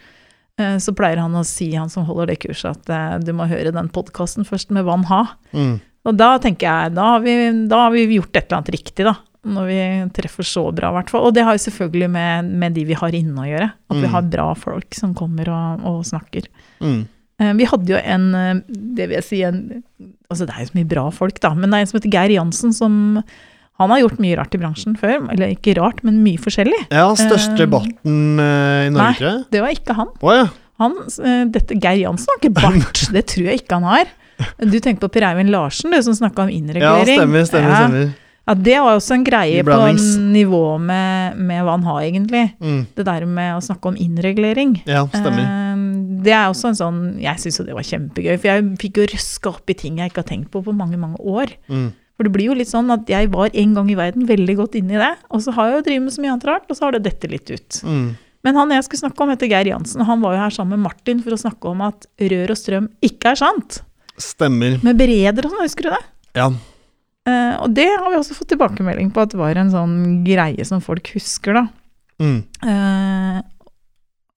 eh, så pleier han å si, han som holder det kurset, at eh, du må høre den podkasten først med Vann Ha. Mm. Og da tenker jeg, da har, vi, da har vi gjort et eller annet riktig, da. Når vi treffer så bra, i hvert fall. Og det har jo selvfølgelig med, med de vi har inne å gjøre. At vi Mm. har bra folk som kommer og, og snakker. Mm. Eh, Vi hadde jo en, eh, det vil jeg si, en, altså det er jo så mye bra folk da, men det er en som heter Geir Jansen som, han har gjort mye rart i bransjen før, eller ikke rart, men mye forskjellig. Ja, største barten eh, i. Norge, Nei. Det var ikke han. Oh, ja. han dette, Geir Jansen har ikke bart, det tror jeg ikke han har. Du tenker på Per Eivind Larsen, du som snakka om ja, stemmer, stemmer. Ja. stemmer. Ja, det var også en greie på nivå med, med hva han har, egentlig. Mm. Det der med å snakke om innregulering. Ja, stemmer. Eh, Det er også en sånn Jeg syns jo det var kjempegøy, for jeg fikk jo røska opp i ting jeg ikke har tenkt på på mange, mange år. Mm. For det blir jo litt sånn at jeg var en gang i verden veldig godt inne i det, og så har jeg jo drevet med så mye annet rart, og så har det dette litt ut. Mm. Men han jeg skulle snakke om, heter Geir Jansen, og han var jo her sammen med Martin for å snakke om at rør og strøm ikke er sant. Stemmer. Med bereder og sånn, husker du det? Ja. Uh, og det har vi også fått tilbakemelding på at det var en sånn greie som folk husker, da. Mm. Uh,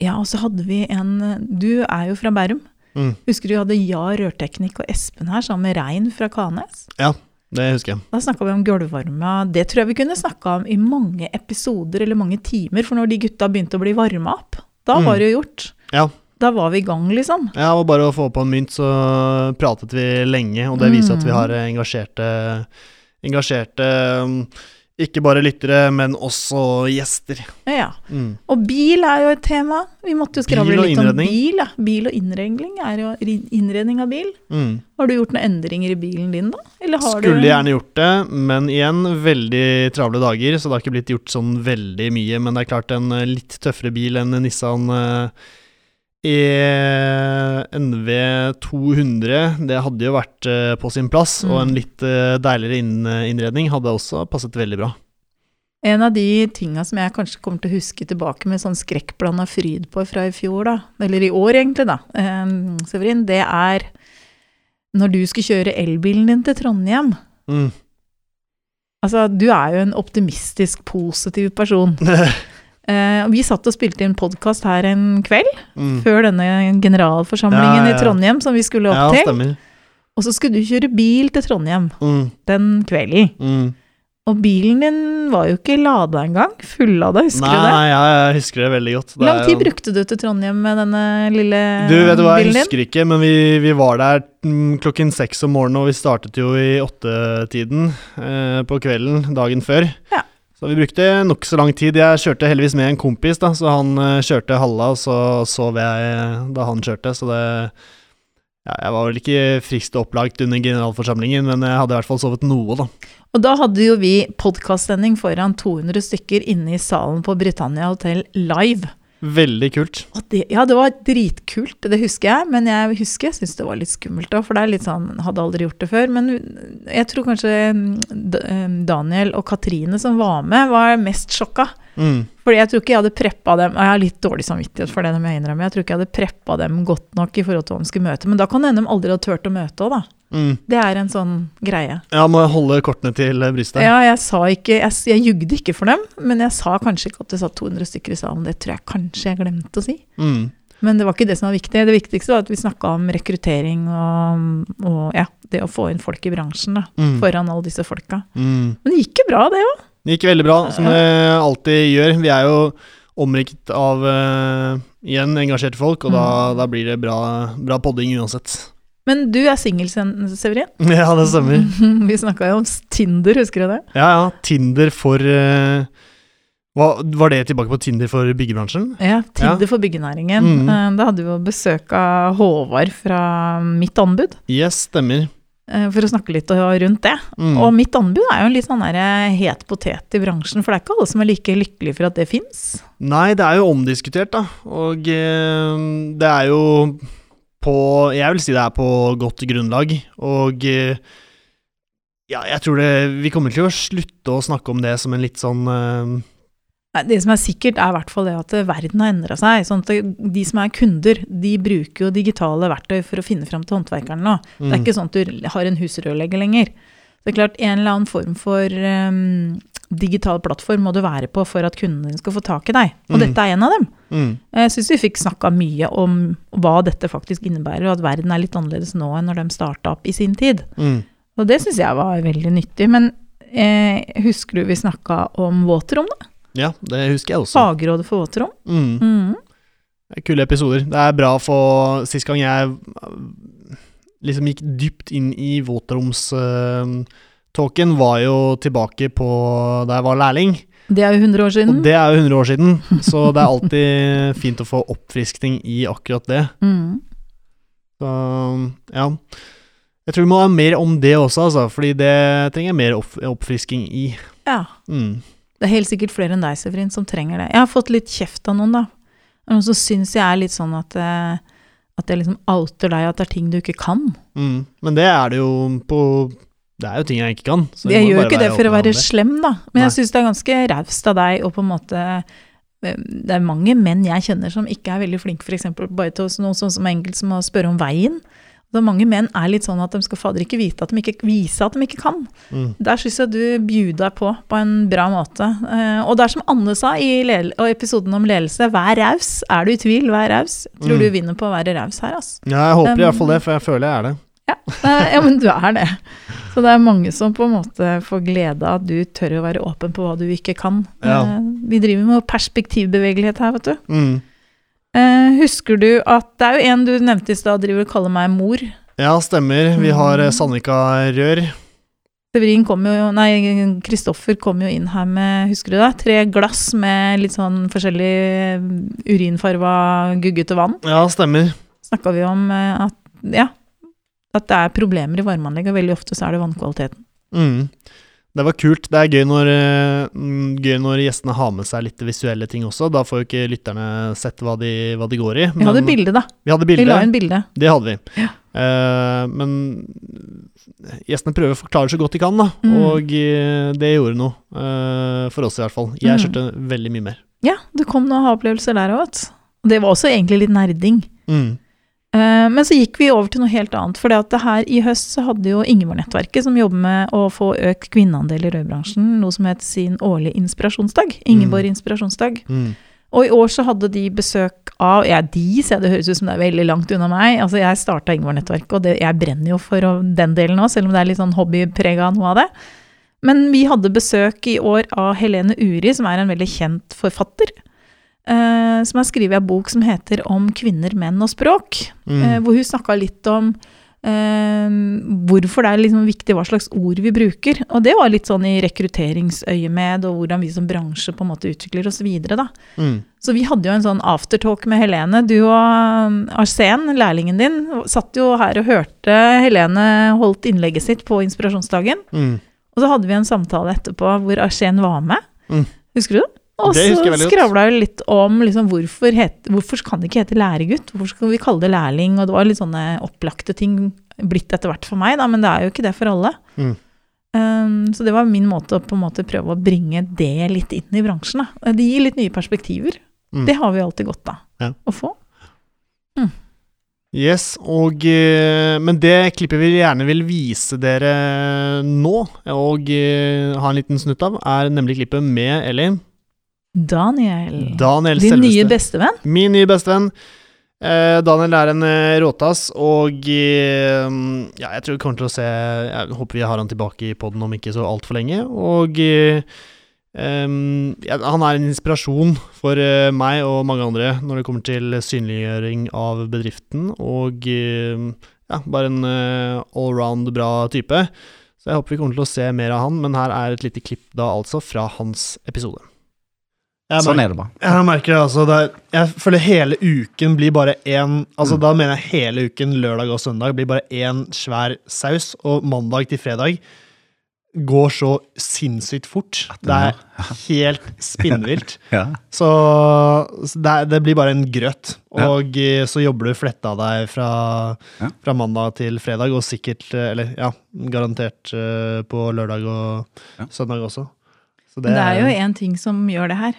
ja, og så hadde vi en Du er jo fra Bærum. Mm. Husker du vi hadde Ja Rørteknikk og Espen her sammen med Rein fra Kanes? Ja, Det husker jeg. Da snakka vi om gulvvarme. Det tror jeg vi kunne snakka om i mange episoder eller mange timer, for når de gutta begynte å bli varma opp, da Mm. var det jo gjort. Ja da var vi i gang, liksom. Ja, og bare å få på en mynt, så pratet vi lenge, og det viser at vi mm. har eh, engasjerte, engasjerte mm, ikke bare lyttere, men også gjester. Ja. Mm. Og bil er jo et tema. Vi måtte jo skravle litt innredning. om bil. Ja. Bil og innredning er jo innredning av bil. Mm. Har du gjort noen endringer i bilen din, da? Skulle du... gjerne gjort det, men igjen, veldig travle dager, så det har ikke blitt gjort sånn veldig mye. Men det er klart, en eh, litt tøffere bil enn Nissan uh, Eh, NV200, det hadde jo vært eh, på sin plass, mm. og en litt eh, deiligere innredning hadde også passet veldig bra. En av de tinga som jeg kanskje kommer til å huske tilbake med sånn skrekkblanda fryd på fra i fjor, da, eller i år egentlig, da, Severin, det er når du skulle kjøre elbilen din til Trondheim. Mm. Altså, du er jo en optimistisk, positiv person. Eh, vi satt og spilte inn podkast her en kveld, Mm. før denne generalforsamlingen Ja, ja, ja. i Trondheim som vi skulle opp til. Og så skulle du kjøre bil til Trondheim Mm. den kvelden. Mm. Og bilen din var jo ikke lada engang. Fullada, husker Nei, du det? Nei, jeg husker det veldig godt. Hvor lang tid brukte du til Trondheim med denne lille Du, vet du hva, jeg bilen husker ikke, men vi, vi var der mm, klokken seks om morgenen, og vi startet jo i åttetiden eh, på kvelden dagen før. Ja. Så vi brukte nokså lang tid. Jeg kjørte heldigvis med en kompis, da, så han eh, kjørte halva, og så sov jeg da han kjørte, så det ja, Jeg var vel ikke friskt opplagt under generalforsamlingen, men jeg hadde i hvert fall sovet noe, da. Og da hadde jo vi podkastsending foran 200 stykker inne i salen på Britannia Hotel live. Veldig kult. Det, ja, det var dritkult, det husker jeg. Men jeg husker jeg syntes det var litt skummelt òg, for det er litt sånn Hadde aldri gjort det før. Men jeg tror kanskje mm, eh, Daniel og Katrine som var med, var mest sjokka. Mm. Fordi jeg tror ikke jeg hadde preppa dem Jeg har litt dårlig samvittighet for det, må jeg innrømme. Jeg tror ikke jeg hadde preppa dem godt nok i forhold til hva de skulle møte. Men da kan det hende de aldri hadde turt å møte òg, da. Mm. Det er en sånn greie. Ja, må jeg holde kortene til eh, brystet. Ja, jeg sa ikke Jeg, jeg jugde ikke for dem, men jeg sa kanskje ikke at det satt 200 stykker i salen. Det tror jeg kanskje jeg glemte å si. Mm. Men det var ikke det som var viktig. Det viktigste var at vi snakka om rekruttering og, og ja, det å få inn folk i bransjen da, Mm. foran alle disse folka. Mm. Men det gikk jo bra, det òg. Det gikk veldig bra, som det alltid gjør. Vi er jo omrikt av uh, igjen engasjerte folk, og da, Mm. da blir det bra, bra podding uansett. Men du er singel, Severin. Ja, det stemmer. Vi snakka jo om Tinder, husker du det? Ja, ja. Tinder for uh, Var det tilbake på Tinder for byggebransjen? Ja, Tinder for byggenæringen. Mm. Uh, Da hadde vi jo besøk av Håvard fra Mitt anbud, Yes, stemmer. Uh, for å snakke litt rundt det. Mm. Og Mitt anbud er jo en litt sånn der het potet i bransjen, for det er ikke alle som er like lykkelige for at det fins. Nei, det er jo omdiskutert, da. Og det er jo på Jeg vil si det er på godt grunnlag. Og eh, ja, jeg tror det Vi kommer til å slutte å snakke om det som en litt sånn uh... Nei, Det som er sikkert, er i hvert fall det at eh, verden har endra seg. sånn at De som er kunder, de bruker jo digitale verktøy for å finne fram til håndverkeren nå. Det er mm. ikke sånn at du har en husrørlegger lenger. Det er klart, En eller annen form for em, digital plattform må du være på for at kundene skal få tak i deg. Og Mm. dette er en av dem. Mm. Jeg syns vi fikk snakka mye om hva dette faktisk innebærer, og at verden er litt annerledes nå enn når de starta opp i sin tid. Mm. Og det syns jeg var veldig nyttig. Men eh, husker du vi snakka om våtrom, da? Ja, det husker jeg også. Fagrådet for våtrom. Mm. Mm. Kule episoder. Det er bra for Sist gang jeg øh, liksom gikk dypt inn i våtromstalken, var jo tilbake på da jeg var lærling. Det er jo 100 år siden. Og det er jo 100 år siden, så det er alltid fint å få oppfriskning i akkurat det. Mm. Så ja. Jeg tror vi må ha mer om det også, altså, fordi det trenger jeg mer opp oppfrisking i. Ja. Mm. Det er helt sikkert flere enn deg, Severin, som trenger det. Jeg har fått litt kjeft av noen, da. Noen som syns jeg er litt sånn at, eh, at jeg liksom outer deg, at det er ting du ikke kan. Mm. Men det er det jo på Det er jo ting jeg ikke kan. så Jeg må gjør jo ikke det for å være slem, da. Men Nei. jeg syns det er ganske raust av deg å på en måte eh, Det er mange menn jeg kjenner som ikke er veldig flinke f.eks. bare til noe sånn som enkelt som å spørre om veien. Da mange menn er litt sånn at de skal fader ikke vite at de ikke, vise at de ikke kan. Mm. Der syns jeg du bjuder deg på på en bra måte. Eh, og det er som Anne sa i episoden om ledelse, vær raus. Er du i tvil, vær raus. Tror Mm. du vinner på å være raus her, altså. Ja, jeg håper i Um, hvert fall det, for jeg føler jeg er det. Nei, Ja, men du er det. Så det er mange som på en måte får glede av at du tør å være åpen på hva du ikke kan. Ja. Eh, Vi driver med perspektivbevegelighet her, vet du. Mm. Eh, Husker du at det er jo en du nevnte i stad, driver og kaller meg mor. Ja, stemmer. Vi har Mm. eh, Sandvika Rør. Severin kom jo, nei, Kristoffer kom jo inn her med, husker du det? Tre glass med litt sånn forskjellig urinfarva, guggete vann. Ja, stemmer. Snakka vi om at, ja, at det er problemer i varmeanlegg, og veldig ofte så er det vannkvaliteten. Mm. Det var kult. Det er gøy når, eh, gøy når gjestene har med seg litt visuelle ting også. Da får jo ikke lytterne sett hva de, hva de går i. Vi hadde bilde, da. Vi hadde Vi bilde. la inn bilde. Det hadde vi. Ja. Uh, men gjestene prøver å forklare så godt de kan, da. Mm. Og eh, det gjorde noe. Uh, for oss, i hvert fall. Jeg Mm. kjørte veldig mye mer. Ja, det kom noen ha-opplevelser der òg. Det var også egentlig litt nerding. Mm. Eh, men så gikk vi over til noe helt annet. For det her i høst så hadde jo Ingeborg-nettverket, som jobber med å få økt kvinneandel i rødbransjen, noe som het sin årlige inspirasjonsdag. Ingeborg inspirasjonsdag. Mm. Og i år så hadde de besøk av Ja, de, jeg, det høres ut som det er veldig langt unna meg. Altså, jeg starta Ingeborg-nettverket, og det, jeg brenner jo for den delen òg, selv om det er litt sånn hobbyprega noe av det. Men vi hadde besøk i år av Helene Uri, som er en veldig kjent forfatter. Eh, som har skrevet en bok som heter Om kvinner, menn og språk. Mm. Eh, hvor hun snakka litt om eh, hvorfor det er liksom viktig hva slags ord vi bruker. Og det var litt sånn i rekrutteringsøyemed, og hvordan vi som bransje på en måte utvikler oss videre, da. Mm. Så vi hadde jo en sånn aftertalk med Helene. Du og um, Arsen, lærlingen din, satt jo her og hørte Helene holdt innlegget sitt på inspirasjonsdagen. Mm. Og så hadde vi en samtale etterpå hvor Arsen var med. Mm. Husker du det? Og så skravla vi litt om liksom, hvorfor, het, hvorfor kan det ikke hete læregutt? Hvorfor skal vi kalle det lærling? Og det var litt sånne opplagte ting blitt etter hvert for meg, da, men det er jo ikke det for alle. Mm. Um, så det var min måte å på en måte prøve å bringe det litt inn i bransjen. Da. Det gir litt nye perspektiver. Mm. Det har vi alltid godt av Ja. å få. Yes, og, eh, men det klippet vi gjerne vil vise dere nå, og eh, ha en liten snutt av, er nemlig klippet med Ellie. Daniel, Daniel din nye selveste. bestevenn. Min nye bestevenn. Eh, Daniel er en eh, råtass, og eh, ja, jeg tror vi kommer til å se Jeg håper vi har han tilbake i poden om ikke så altfor lenge. Og eh, ja, han er en inspirasjon for eh, meg og mange andre når det kommer til synliggjøring av bedriften, og eh, ja, bare en allround bra type. Så jeg håper vi kommer til å se mer av han, men her er et lite klipp da altså fra hans episode. Jeg Sånn er det bare. jeg merker det, altså. Det er, jeg føler hele uken blir bare én Altså, Da mener jeg hele uken, lørdag og søndag, blir bare én svær saus. Og mandag til fredag går så sinnssykt fort. Det er helt spinnvilt. Ja. Så, så det, det blir bare en grøt. Og ja. så jobber du fletta deg fra, Ja. fra mandag til fredag, og sikkert eh, Eller ja, garantert eh, på lørdag og Ja. søndag også. Så Men det er jo én ting som gjør det her.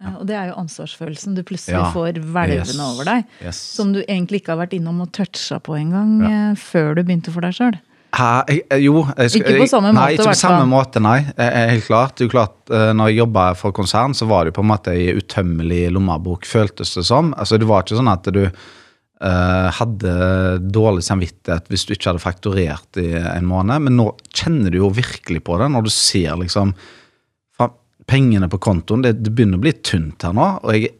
Eh, Og det er jo ansvarsfølelsen du plutselig Ja. får hvelvende Yes. over deg. Yes. Som du egentlig ikke har vært innom og toucha på engang Ja. eh, før du begynte for deg sjøl. Jeg- jo jeg, Ikke på samme måte, Nei, ikke på samme måte, nei. Eh, eh, Helt klart. Det er jo klart, eh, når jeg jobba for konsern, så var det jo på en måte ei utømmelig lommebok, føltes det som. Altså, Det var ikke sånn at du eh, hadde dårlig samvittighet hvis du ikke hadde fakturert i en måned, men nå kjenner du jo virkelig på det når du ser liksom pengene på kontoen. Det, det begynner å bli tynt her nå, og jeg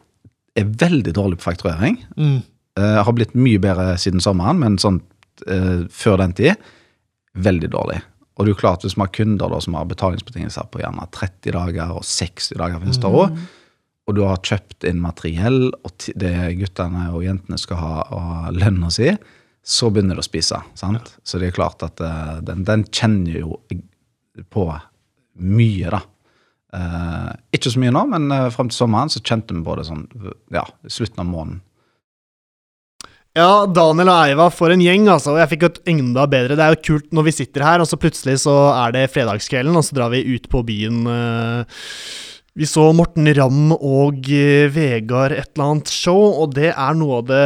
er veldig dårlig på fakturering. Mm. Eh, har blitt mye bedre siden sommeren, men sånn eh, før den tid veldig dårlig. Og det er jo klart Hvis vi har kunder da, som har betalingsbetingelser på gjerne 30 dager og 60 dager, finnes det også, og du har kjøpt inn materiell, og det guttene og jentene skal ha, av lønna si, så begynner det å spise. sant? Så det er klart at eh, den, den kjenner jo på mye, da. Eh, ikke så mye nå, men uh, fram til sommeren så kjente vi på det sånn ja, slutten av måneden. Ja, Daniel og Eiva for en gjeng, altså. Og jeg fikk et enda bedre. Det er jo kult når vi sitter her, og så plutselig så er det fredagskvelden, og så drar vi ut på byen. Uh, Vi så Morten Ramm og Vegard et eller annet show, og det er noe av det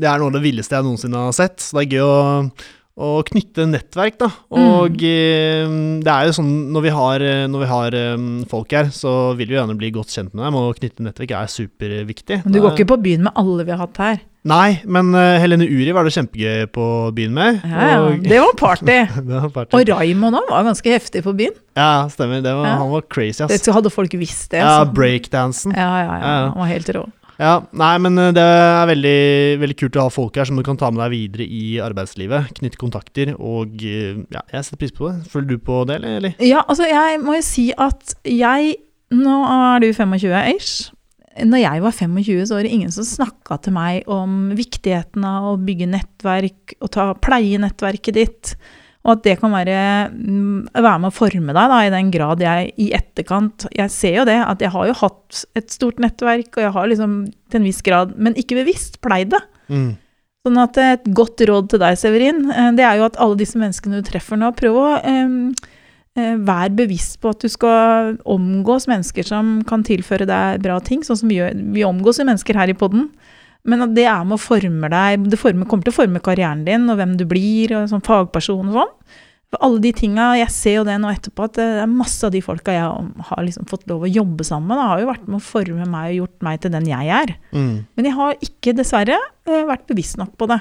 Det er noe av det villeste jeg noensinne har sett. Så det er gøy å, å knytte nettverk, da. Og mm. det er jo sånn når vi har, eh, når vi har eh, folk her, så vil vi gjerne bli godt kjent med dem, og knytte nettverk er superviktig. Men du går ikke på byen med alle vi har hatt her. Nei, men eh, Helene Uri var det kjempegøy på byen med. Ja, ja, og- det var party. det var party. Og Raymond òg var ganske heftig på byen. Ja, stemmer. Det var, Ja. Han var crazy, ass. Det hadde folk visst det. Ja, breakdansen. ja, ja, ja, Ja, ja. Han var helt rå. Ja, nei, men eh, det er veldig, veldig kult å ha folk her som du kan ta med deg videre i arbeidslivet. Knytte kontakter, og eh, ja, jeg setter pris på det. Føler du på det, eller? Ja, altså jeg må jo si at jeg Nå er du 25 ish. Når jeg var 25, så var det ingen som snakka til meg om viktigheten av å bygge nettverk og ta, pleie nettverket ditt. Og at det kan være, mm, være med å forme deg, da, i den grad jeg i etterkant Jeg ser jo det, at jeg har jo hatt et stort nettverk, og jeg har liksom til en viss grad, men ikke bevisst pleid det. Mm. Sånn at et godt råd til deg, Severin, eh, det er jo at alle disse menneskene du treffer nå, prøv å um, være bevisst på at du skal omgås mennesker som kan tilføre deg bra ting, sånn som vi gjør. Vi omgås jo mennesker her i podden, men at det er med å forme deg, det former, kommer til å forme karrieren din, og hvem du blir, og sånn fagperson og sånn. For alle de tinga, jeg ser jo det nå etterpå, at det er masse av de folka jeg har liksom fått lov å jobbe sammen med, har jo vært med å forme meg og gjort meg til den jeg er. Mm. Men jeg har ikke, dessverre, eh, vært bevisst nok på det.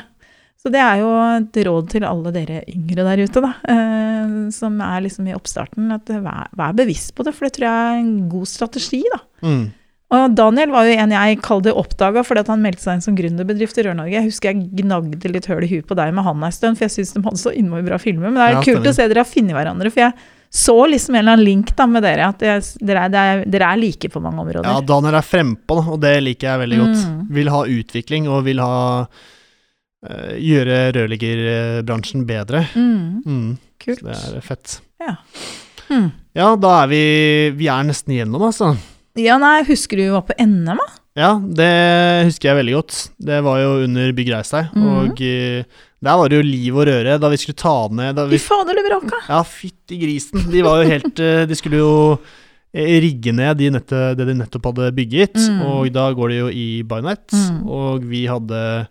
Så det er jo et råd til alle dere yngre der ute, da, eh, som er liksom i oppstarten, at vær, vær bevisst på det, for det tror jeg er en god strategi, da. Mm. Og Daniel var jo en jeg kalte oppdaga fordi han meldte seg inn som gründerbedrift i Rør-Norge. Jeg husker jeg gnagde litt høl i huet på deg med han en stund, for jeg syns de hadde så innmari bra filmer. Men det er Ja, kult å se dere har funnet hverandre, for jeg så liksom en eller annen link da med dere. At dere, er, er, dere er like på mange områder. Ja, Daniel er frempå, og det liker jeg veldig godt. Mm. Vil ha utvikling og vil ha eh, Gjøre rørleggerbransjen bedre. Mm, Mm, kult. så det er fett. Mm. Ja, da er vi Vi er nesten igjennom, altså. Ja, nei, husker du vi var på NM, da? Ja, det husker jeg veldig godt. Det var jo under Bygg Reis deg, Mhm. og eh, der var det jo liv og røre da vi skulle ta ned da Fy fader, det bråka! Ja, fytti grisen. De var jo helt eh, De skulle jo eh, rigge ned de nettet, det de nettopp hadde bygget, Mm. og da går det jo i Bynett. Mm. Og vi hadde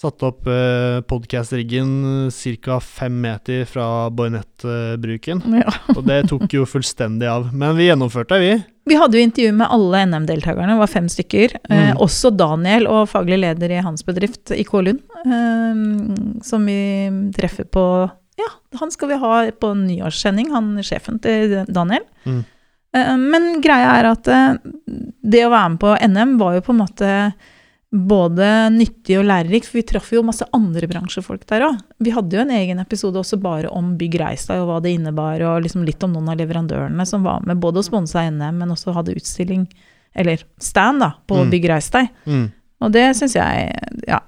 satt opp eh, podkast-riggen ca. fem meter fra Boynett-bruken. Ja. Og det tok jo fullstendig av. Men vi gjennomførte, vi. Vi hadde jo intervju med alle NM-deltakerne, det var fem stykker. Eh, Mm. også Daniel og faglig leder i hans bedrift, IK Lund, eh, som vi treffer på Ja, han skal vi ha på nyårssending, han sjefen til Daniel. Mm. Eh, men greia er at eh, det å være med på NM var jo på en måte både nyttig og lærerik, for vi traff jo masse andre bransjefolk der òg. Vi hadde jo en egen episode også bare om Bygg Reistad og hva det innebar, og liksom litt om noen av leverandørene som var med, både og sponsa NM, men også hadde utstilling, eller stand, da, på Mm. Bygg Reistad. Mm. Og det syns jeg Ja,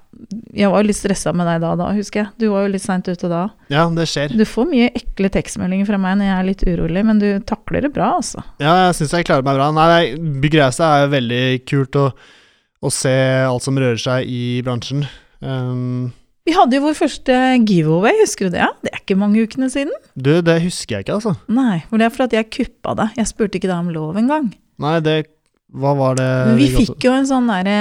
jeg var jo litt stressa med deg da, da, husker jeg. Du var jo litt seint ute da. Ja, det skjer. Du får mye ekle tekstmeldinger fra meg når jeg er litt urolig, men du takler det bra, altså. Ja, jeg syns jeg klarer meg bra. Nei, Bygg Reistad er jo veldig kult å, å se alt som rører seg i bransjen. Um, Vi hadde jo vår første giveaway, husker du det? Det er ikke mange ukene siden. du, det husker jeg ikke, altså. Nei, for det er fordi jeg kuppa det. Jeg spurte ikke deg om lov engang. Nei, det Hva var det Men vi fikk jo en sånn derre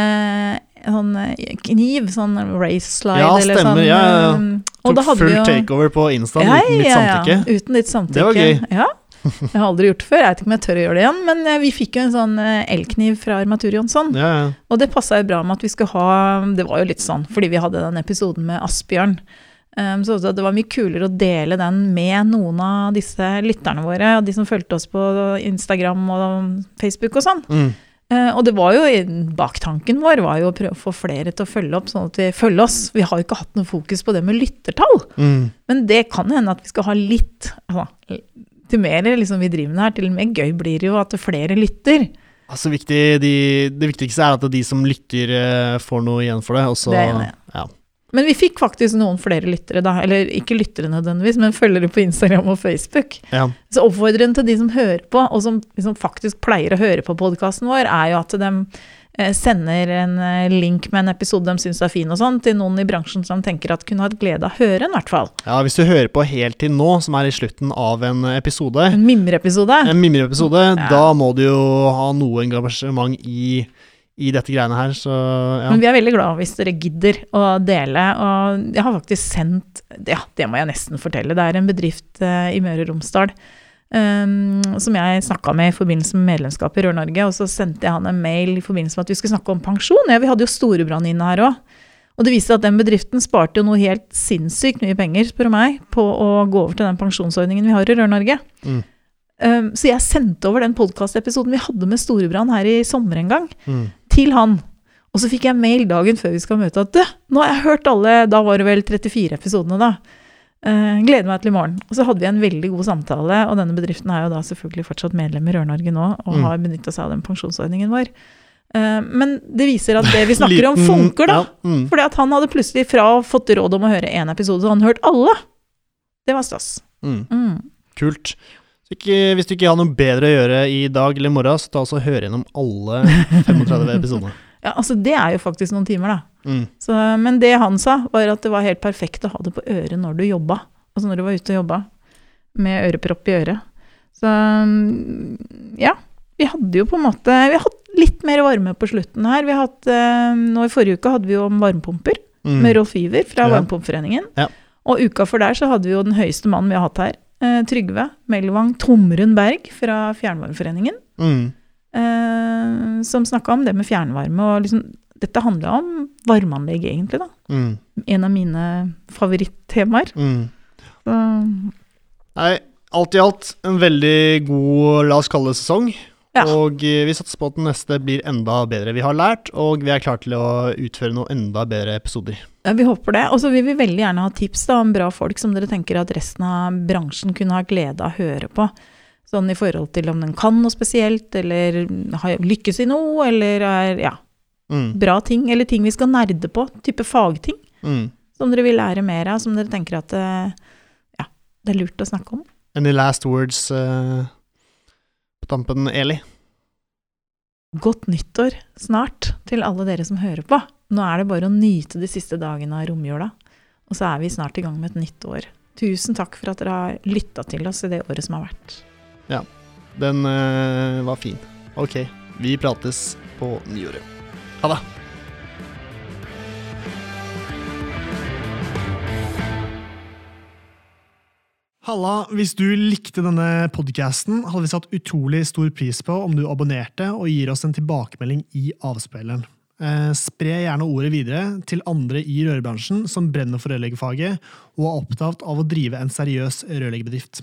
sånn eh, kniv, sånn race slide Ja, eller stemmer, sånn. ja, um, Og da Tok full jo takeover på Insta ja, uten mitt samtykke. Ja, uten ditt samtykke. Det var gøy. Ja. Jeg har aldri gjort det før, jeg vet ikke om jeg tør å gjøre det igjen. Men eh, vi fikk jo en sånn eh, elkniv fra Armatur Jonsson. Ja, ja. Og det passa jo bra med at vi skulle ha Det var jo litt sånn fordi vi hadde den episoden med Asbjørn. Um, så det var mye kulere å dele den med noen av disse lytterne våre, og de som fulgte oss på Instagram og Facebook og sånn. Mm. Uh, og det var jo baktanken vår var jo å prøve å få flere til å følge opp, sånn at vi følger oss. Vi har jo ikke hatt noe fokus på det med lyttertall, Mm. men det kan hende at vi skal ha litt altså, Til mer liksom, vi driver med her, til og med gøy blir det jo at flere lytter. Altså, viktig, de, det viktigste er at de som lytter, eh, får noe igjen for det. Også, Det er enig ja. Men vi fikk faktisk noen flere lyttere, da. Eller ikke lyttere nødvendigvis, men følgere på Instagram og Facebook. Ja. Så oppfordringen til de som hører på, og som liksom faktisk pleier å høre på podkasten vår, er jo at de sender en eh, link med en episode de syns er fin, og sånn, til noen i bransjen som tenker at kunne hatt glede av å høre en, i hvert fall. ja, hvis du hører på helt til nå, som er i slutten av en episode, En mimreepisode. en mimreepisode, Ja. da må du jo ha noe engasjement i, i dette greiene her, så ja. Men vi er veldig glad hvis dere gidder å dele. Og jeg har faktisk sendt Ja, det må jeg nesten fortelle. Det er en bedrift eh, i Møre og Romsdal um, som jeg snakka med i forbindelse med medlemskap i Rør-Norge. Og så sendte jeg han en mail i forbindelse med at vi skulle snakke om pensjon. Ja, vi hadde jo Storebrand inne her òg. Og det viste at den bedriften sparte jo noe helt sinnssykt mye penger, spør du meg, på å gå over til den pensjonsordningen vi har i Rør-Norge. Mm. Um, så jeg sendte over den podkastepisoden vi hadde med Storebrand her i sommer en gang Mm. til han. Og så fikk jeg mail dagen før vi skal møte at du, nå har jeg hørt alle, da var det vel 34 episodene da. Eh, gleder meg til i morgen. Og så hadde vi en veldig god samtale, og denne bedriften er jo da selvfølgelig fortsatt medlem i Rør-Norge nå, og Mm. har benytta seg av den pensjonsordningen vår. Eh, men det viser at det vi snakker om funker, da. Ja, mm. Fordi at han hadde plutselig fra fått råd om å høre én episode, så han hørte alle. Det var stas. Mm. Mm. Kult. Så ikke, hvis du ikke har noe bedre å gjøre i dag eller i morgen, så ta også og hør gjennom alle 35 episodene. Ja, altså det er jo faktisk noen timer, da. Mm. Så, men det han sa, var at det var helt perfekt å ha det på øret når du jobba. Altså når du var ute og jobba, med ørepropp i øret. Så mm, ja. Vi hadde jo på en måte Vi har hatt litt mer varme på slutten her. Vi hatt, eh, nå I forrige uke hadde vi jo om varmepumper Mm. med Rolf Iver fra Ja. Varmepumpforeningen. Ja. Og uka før der så hadde vi jo den høyeste mannen vi har hatt her. Eh, Trygve Melvang Tomrun Berg fra Fjernvarmeforeningen. Mm. Eh, som snakka om det med fjernvarme. og liksom, Dette handla om varmeanlegg, egentlig. da. Mm. En av mine favorittemaer. Mm. Nei, alt i alt en veldig god, la oss kalle det sesong. Ja. Og eh, vi satser på at den neste blir enda bedre. Vi har lært, og vi er klare til å utføre noen enda bedre episoder. Ja, vi håper det. Og så vil vi veldig gjerne ha tips da, om bra folk som dere tenker at resten av bransjen kunne ha glede av å høre på. Sånn i forhold til om den kan noe spesielt, eller har lykkes i noe, eller er ja, Mm. bra ting, eller ting vi skal nerde på. Type fagting Mm. som dere vil lære mer av, som dere tenker at eh, ja, det er lurt å snakke om. Any last words uh, på tampen, Eli? Godt nyttår snart til alle dere som hører på. Nå er det bare å nyte de siste dagene av romjula, og så er vi snart i gang med et nytt år. Tusen takk for at dere har lytta til oss i det året som har vært. Den uh, var fin. Ok, vi prates på nyåret. Ha det. Halla, hvis du likte denne podcasten, hadde vi satt utrolig stor pris på om du abonnerte og gir oss en tilbakemelding i avspilleren. Eh, spre gjerne ordet videre til andre i rørbransjen som brenner for rørleggerfaget og er opptatt av å drive en seriøs rørleggerbedrift.